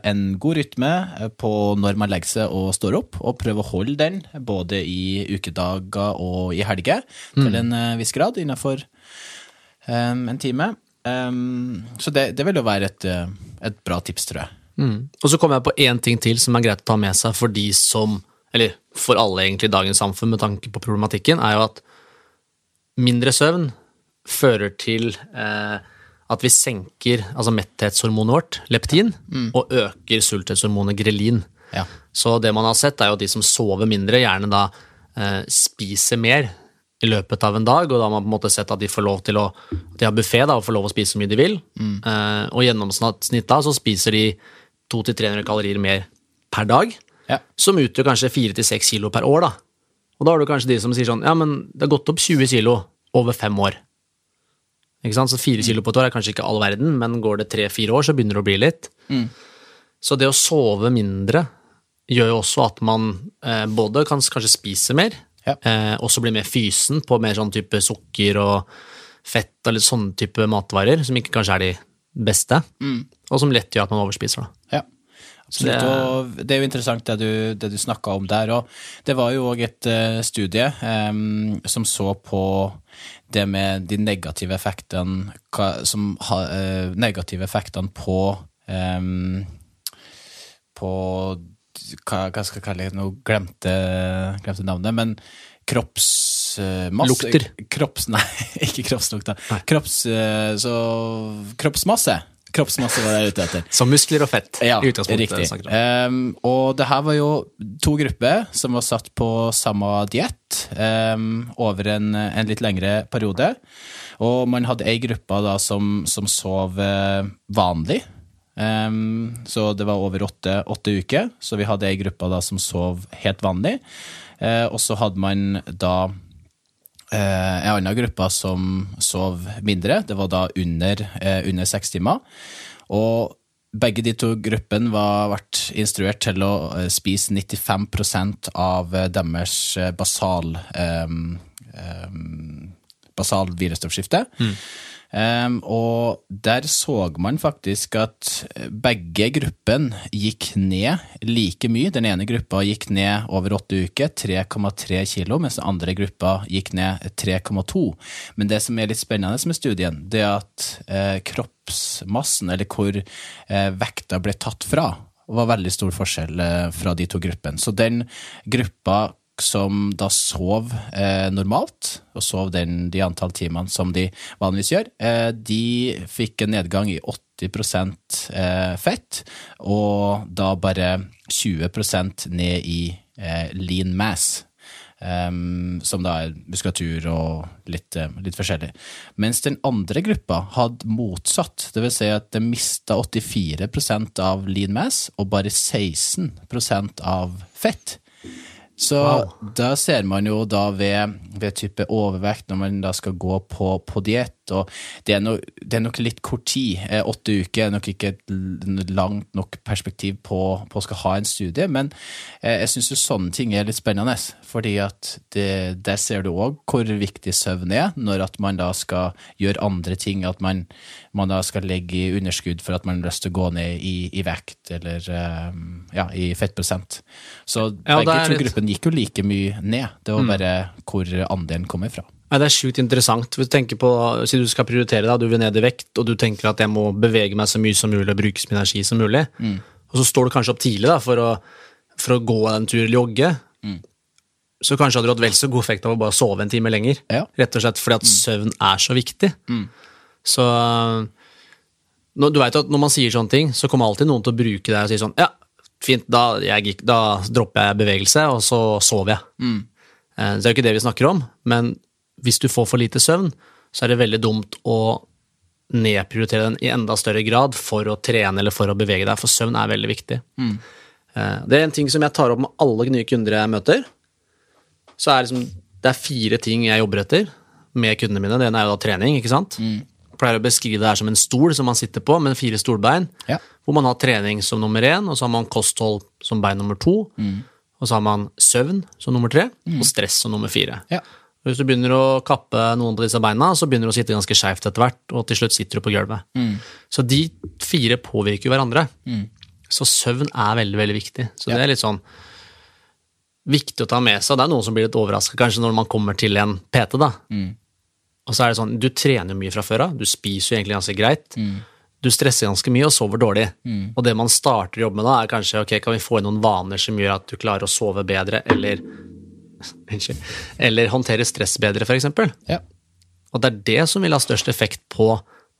en god rytme eh, på når man legger seg og står opp, og prøve å holde den både i ukedager og i helger til en uh, viss grad innenfor um, en time. Um, så det, det vil jo være et, eh, et bra tips, tror jeg. Mm. Og så kommer jeg på én ting til som er greit å ta med seg for de som Eller for alle egentlig i dagens samfunn med tanke på problematikken, er jo at mindre søvn fører til eh, at vi senker altså metthetshormonet vårt, leptin, og øker sulthetshormonet grelin. Ja. Så det man har sett, er jo at de som sover mindre, gjerne da eh, spiser mer i løpet av en dag, og da har man på en måte sett at de får lov til å at de har buffé og får lov å spise så mye de vil. Eh, og gjennomsnitt da så spiser de 200-300 kalorier mer per dag, Ja. som utgjør kanskje 4-6 kilo per år. da. Og da har du kanskje de som sier sånn Ja, men det har gått opp 20 kilo over fem år. Ikke sant? Så 4 kilo på et år er kanskje ikke all verden, men går det 3-4 år, så begynner det å bli litt. Så det å sove mindre gjør jo også at man eh, både kan kanskje spise mer, Ja. eh, også bli mer fysen på mer sånn type sukker og fett og litt sånne type matvarer, som ikke kanskje er de beste, og som lett gjør at man overspiser. da. Ja, absolutt. Det- og det er jo interessant det du, det du snakka om der. òg. det var jo òg et uh, studie um, som så på det med de negative effektene som ha, uh, Negative effektene på um, på hva, hva skal jeg kalle det, nå glemte, glemte navnet, men kroppsmasse Lukter. Kropps, [laughs] nei, ikke kroppslukta. Kropps, så, kroppsmasse. Kroppsmasse var det jeg ute etter. Som muskler og fett. Ja, i riktig. Um, og det her var jo to grupper som var satt på samme diett um, over en, en litt lengre periode. Og man hadde ei gruppe da som, som sov eh, vanlig. Um, så det var over åtte, åtte uker. Så vi hadde ei gruppe da som sov helt vanlig. Uh, og så hadde man da en annen gruppe som sov mindre. Det var da under, eh, under seks timer. Og begge de to gruppene var vært instruert til å eh, spise 95% av eh, deres eh, basal, eh, eh, basal virusstoffskifte. Um, og der så man faktisk at begge gruppene gikk ned like mye. Den ene gruppa gikk ned over åtte uker, 3,3 kilo, mens den andre gruppa gikk ned 3,2. Men det som er litt spennende med studien, det er at eh, kroppsmassen, eller hvor eh, vekta ble tatt fra, var veldig stor forskjell eh, fra de to gruppene. Så den gruppa som da sov eh, normalt, og sov den, de antall timene som de vanligvis gjør, eh, de fikk en nedgang i 80 eh, fett, og da bare 20% ned i eh, lean mass. em, som da er muskulatur og litt, eh, litt forskjellig. Mens den andre gruppa hadde motsatt, det vil si at de mista 84% av lean mass og bare 16% av fett. Så Wow. da ser man jo da ved, ved type overvekt, når man da skal gå på, på diett, og det er, no, det er nok litt kort tid. Eh, Åtte uker er nok ikke et langt nok perspektiv på, på å skal ha en studie, men eh, jeg syns jo sånne ting er litt spennende, fordi at det, der ser du òg hvor viktig søvn er, når at man da skal gjøre andre ting, at man, man da skal legge i underskudd for at man har lyst til å gå ned i, i vekt, eller eh, ja, i fettprosent. Så Ja, begge to litt- gruppene gikk jo like mye ned. Det var bare hvor andelen kom fra. Nei, det er sjukt interessant. Hvis du tenker på, Siden du skal prioritere, da, du vil ned i vekt, og du tenker at jeg må bevege meg så mye som mulig og bruke så mye energi som mulig, og så står du kanskje opp tidlig da, for å, for å gå en tur eller jogge, så kanskje hadde du hatt vel så god effekt av å bare sove en time lenger. Ja. Rett og slett fordi at søvn er så viktig. Så når, Du vet at når man sier sånne ting, så kommer alltid noen til å bruke det og si sånn Ja, fint, da, jeg, da dropper jeg bevegelse, og så sover jeg. Så Det er jo ikke det vi snakker om, men hvis du får for lite søvn, så er det veldig dumt å nedprioritere den i enda større grad for å trene eller for å bevege deg, for søvn er veldig viktig. Mm. Det er en ting som jeg tar opp med alle nye kunder jeg møter. Så er liksom, det er fire ting jeg jobber etter med kundene mine. Det ene er jo da trening, ikke sant? Pleier å beskrive det her som en stol som man sitter på med fire stolbein, Ja. hvor man har trening som nummer én, og så har man kosthold som bein nummer to, og så har man søvn som nummer tre, og stress som nummer fire. Ja. Hvis du begynner å kappe noen av disse beina, så begynner du å sitte ganske skeivt etter hvert, og til slutt sitter du på gulvet. Så de fire påvirker jo hverandre. Så søvn er veldig, veldig viktig. Så det er litt sånn viktig å ta med seg. Det er noen som blir litt overraska kanskje når man kommer til en PT, da. Og så er det sånn, du trener mye fra før av, du spiser jo egentlig ganske greit. Du stresser ganske mye og sover dårlig. Og det man starter å jobbe med da, er kanskje ok, kan vi få inn noen vaner som gjør at du klarer å sove bedre, eller. Eller håndtere stress bedre, f.eks. Ja. Og det er det som vil ha størst effekt på,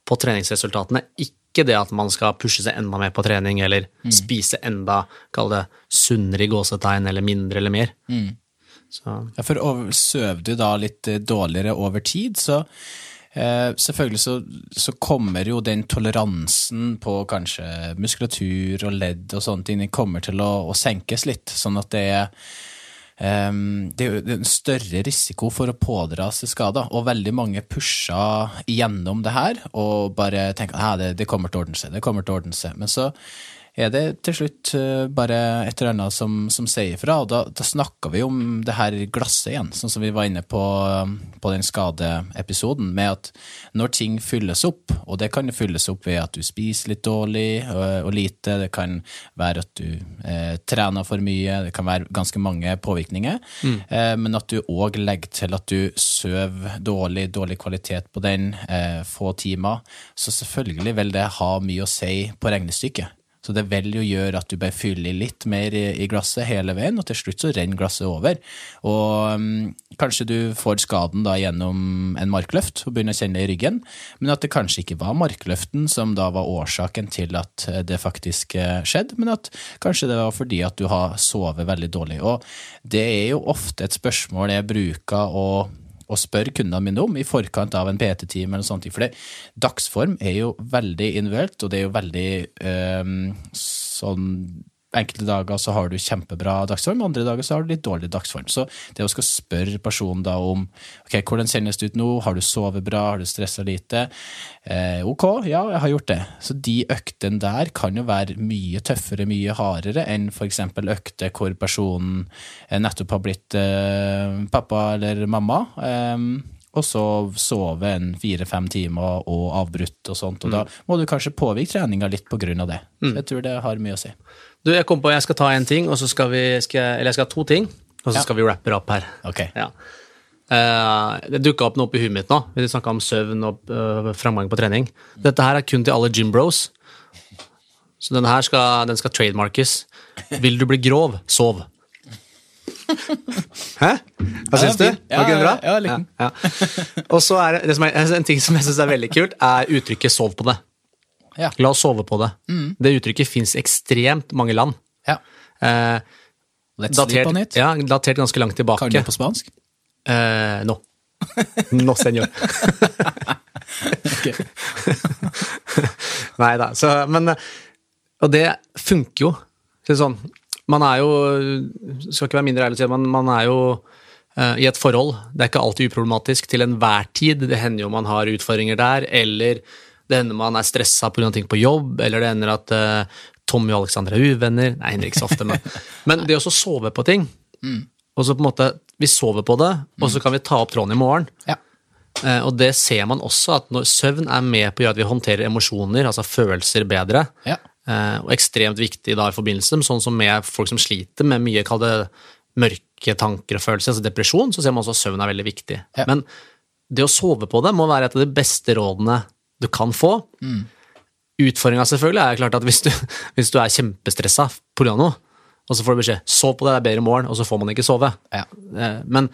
på treningsresultatene, ikke det at man skal pushe seg enda mer på trening, eller spise enda, kall det sunnere i gåsetegn, eller mindre eller mer. Så Ja, for sover du da litt eh, dårligere over tid, så eh, selvfølgelig så, så kommer jo den toleransen på kanskje muskulatur og ledd og sånne ting, den kommer til å, å senkes litt, sånn at det er det er jo en større risiko for å pådra seg skader, og veldig mange pusher gjennom det her og bare tenker at det, det kommer til å ordne seg, det kommer til å ordne seg. Men så er det til slutt eh, bare et eller annet som, som sier fra, og da, da snakker vi om det her glasset igjen, sånn som vi var inne på, på den skadeepisoden, med at når ting fylles opp, og det kan fylles opp ved at du spiser litt dårlig og, og lite, det kan være at du eh, trener for mye, det kan være ganske mange påvirkninger, eh, men at du òg legger til at du sover dårlig, dårlig kvalitet på den, eh, få timer, så selvfølgelig vil det ha mye å si på regnestykket. Så det vil jo gjøre at du bare fyller litt mer i, glasset hele veien, og til slutt så renner glasset over. Og um, kanskje du får skaden da gjennom en markløft og begynner å kjenne det i ryggen, men at det kanskje ikke var markløften som da var årsaken til at det faktisk eh, skjedde, men at kanskje det var fordi at du har sovet veldig dårlig. Og det er jo ofte et spørsmål jeg bruker å og spør kundene mine om i forkant av en PT-time eller sånt. For det, dagsform er jo veldig individuelt, og det er jo veldig øh, sånn Enkelte dager så har du kjempebra dagsform, andre dager så har du litt dårlig dagsform. Så det å skal spørre personen da om ok, hvordan kjennes det ut nå, har du sovet bra, har du stressa lite? Eh, ok, ja, jeg har gjort det. Så de øktene der kan jo være mye tøffere, mye hardere enn f.eks. økter hvor personen nettopp har blitt eh, pappa eller mamma. Eh, og så sove en fire-fem timer og avbrutt og sånt. Og mm. da må du kanskje påvirke treninga litt på grunn av det. Så mm. jeg tror det har mye å si. Du, jeg kom på jeg skal ta en ting, og så skal vi skal Eller jeg skal ha to ting, og så ja. skal vi rappe opp her. Ok. Ja. Uh, det dukka opp noe opp i huet mitt nå. Vi snakka om søvn og uh, framgang på trening. Dette her er kun til alle gym bros. Så denne her skal, den skal trademarkes. Vil du bli grov, sov. Hæ? Hva syns du? Var ikke den bra? Ja, ja, ja, Og så er det, det er, [laughs] en ting som jeg syns er veldig kult, er uttrykket 'sov på det'. Ja. La oss sove på det. Mm. Det uttrykket fins ekstremt mange land. Ja. Eh, datert. Ja, datert ganske langt tilbake. Kan du på spansk? Eh, no. [laughs] no, senor. [laughs] Nei da, så Men Og det funker jo. Sånn, man er jo Skal ikke være mindre ærlig å si man, man er jo uh, i et forhold. Det er ikke alltid uproblematisk til enhver tid. Det hender jo man har utfordringer der, eller det hender man er stressa pga. ting på jobb, eller det hender at uh, Tommy og Alexander er uvenner. Nei, hender ikke så ofte, men, [laughs] men det å sove på ting mm. og så på en måte, Vi sover på det, og så mm. kan vi ta opp tråden i morgen. Ja. Uh, og det ser man også, at når søvn er med på å gjøre at vi håndterer emosjoner, altså følelser, bedre. Ja. Uh, og ekstremt viktig da i forbindelse med sånn som med folk som sliter med mye kall det mørke tanker og følelser, altså depresjon, så ser man også at søvn er veldig viktig. Ja. Men det å sove på det må være et av de beste rådene du kan få. Mm. Utfordringa selvfølgelig er klart at hvis du, [laughs] hvis du er kjempestressa pga. noe, og så får du beskjed 'sov på det, det er bedre i morgen', og så får man ikke sove. Ja. Eh, men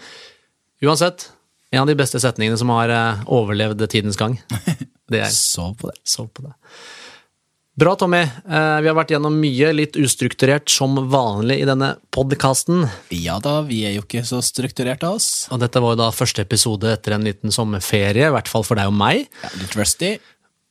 uansett, en av de beste setningene som har eh, overlevd tidens gang, [laughs] det er Sov på det. Sov på det. Bra, Tommy. Eh, vi har vært gjennom mye, litt ustrukturert som vanlig i denne podkasten. Ja da, vi er jo ikke så strukturert av oss. Og dette var jo da første episode etter en liten sommerferie, i hvert fall for deg og meg. Ja, litt rusty.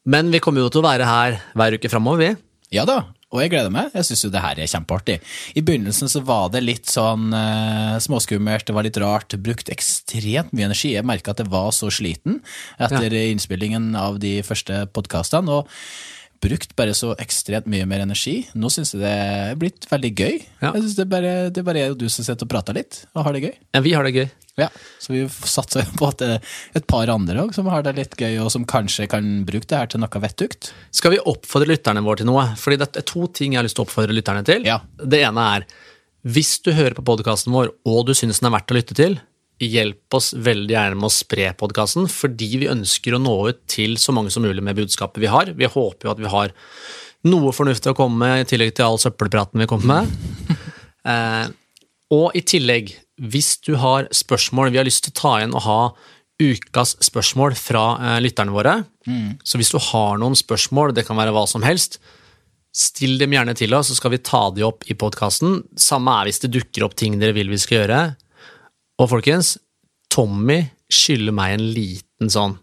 Men vi kommer jo til å være her hver uke framover, vi. Ja da, og jeg gleder meg. Jeg syns jo det her er kjempeartig. I begynnelsen så var det litt sånn uh, småskummelt, det var litt rart. Brukt ekstremt mye energi. Jeg merka at jeg var så sliten etter ja. innspillingen av de første podkastene. Og brukt bare så ekstremt mye mer energi. Nå syns jeg det er blitt veldig gøy. Ja. Jeg synes det, bare, det er bare jeg og du som sitter og prater litt og har det gøy. Ja, vi har det gøy. Ja, Så vi satser på at det er et par andre òg som har det litt gøy, og som kanskje kan bruke det her til noe vettugt. Skal vi oppfordre lytterne våre til noe? Fordi det er to ting jeg har lyst til å oppfordre lytterne til. Ja. Det ene er hvis du hører på podkasten vår og du syns den er verdt å lytte til, hjelp oss veldig gjerne med å spre podkasten, fordi vi ønsker å nå ut til så mange som mulig med budskapet vi har. Vi håper jo at vi har noe fornuftig å komme med, i tillegg til all søppelpraten vi kommer med. [laughs] eh, og i tillegg, hvis du har spørsmål Vi har lyst til å ta igjen og ha ukas spørsmål fra eh, lytterne våre. Mm. Så hvis du har noen spørsmål, det kan være hva som helst, still dem gjerne til oss, så skal vi ta de opp i podkasten. Samme er hvis det dukker opp ting dere vil vi skal gjøre. Og folkens, Tommy skylder meg en liten sånn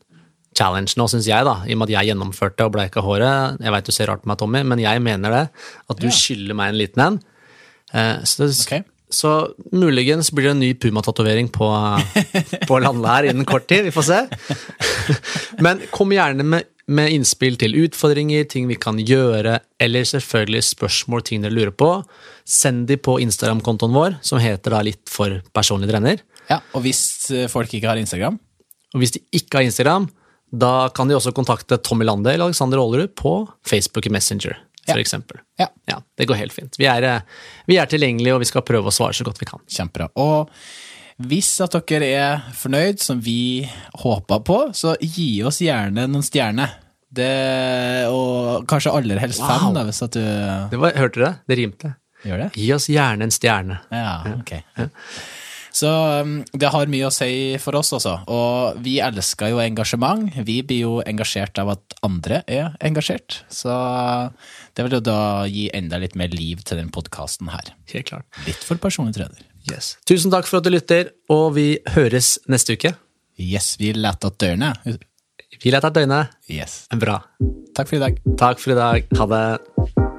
challenge nå, syns jeg, da, i og med at jeg gjennomførte og bleika håret. Jeg veit du ser rart på meg, Tommy, men jeg mener det. At du Ja. skylder meg en liten en. Eh, så, det- Ok. så muligens blir det en ny Puma-tatovering på, [laughs] på landet her innen kort tid. Vi får se. [laughs] Men kom gjerne med, med innspill til utfordringer, ting vi kan gjøre, eller selvfølgelig spørsmål, ting dere lurer på. Send de på Instagram-kontoen vår, som heter da litt for personlig trener. Ja, Og hvis eh, folk ikke har Instagram, Og hvis de ikke har Instagram, da kan de også kontakte Tommy Lande eller Alexander Aalerud på Facebook Messenger, for Ja. eksempel. ja, Ja, det går helt fint. Vi er, eh, vi er tilgjengelige, og vi skal prøve å svare så godt vi kan. kjempebra. Og hvis at dere er fornøyd, som vi håper på, så gi oss gjerne noen stjerner. Det, og kanskje aller helst fem, da, hvis at du Det var, hørte du det? Det rimte. gjør det. Gi oss gjerne en stjerne. Ja, ok. Så um, det har mye å si for oss også, og vi elsker jo engasjement. Vi blir jo engasjert av at andre er engasjert, så det vil jo da gi enda litt mer liv til den podkasten her. Helt klart. Litt for personlig trener. Yes. Tusen takk for at du lytter, og vi høres neste uke. Yes, vi leter at dørene. Vi etter døgnet. Yes. Bra. Takk for i dag. Takk for i dag. Ha det.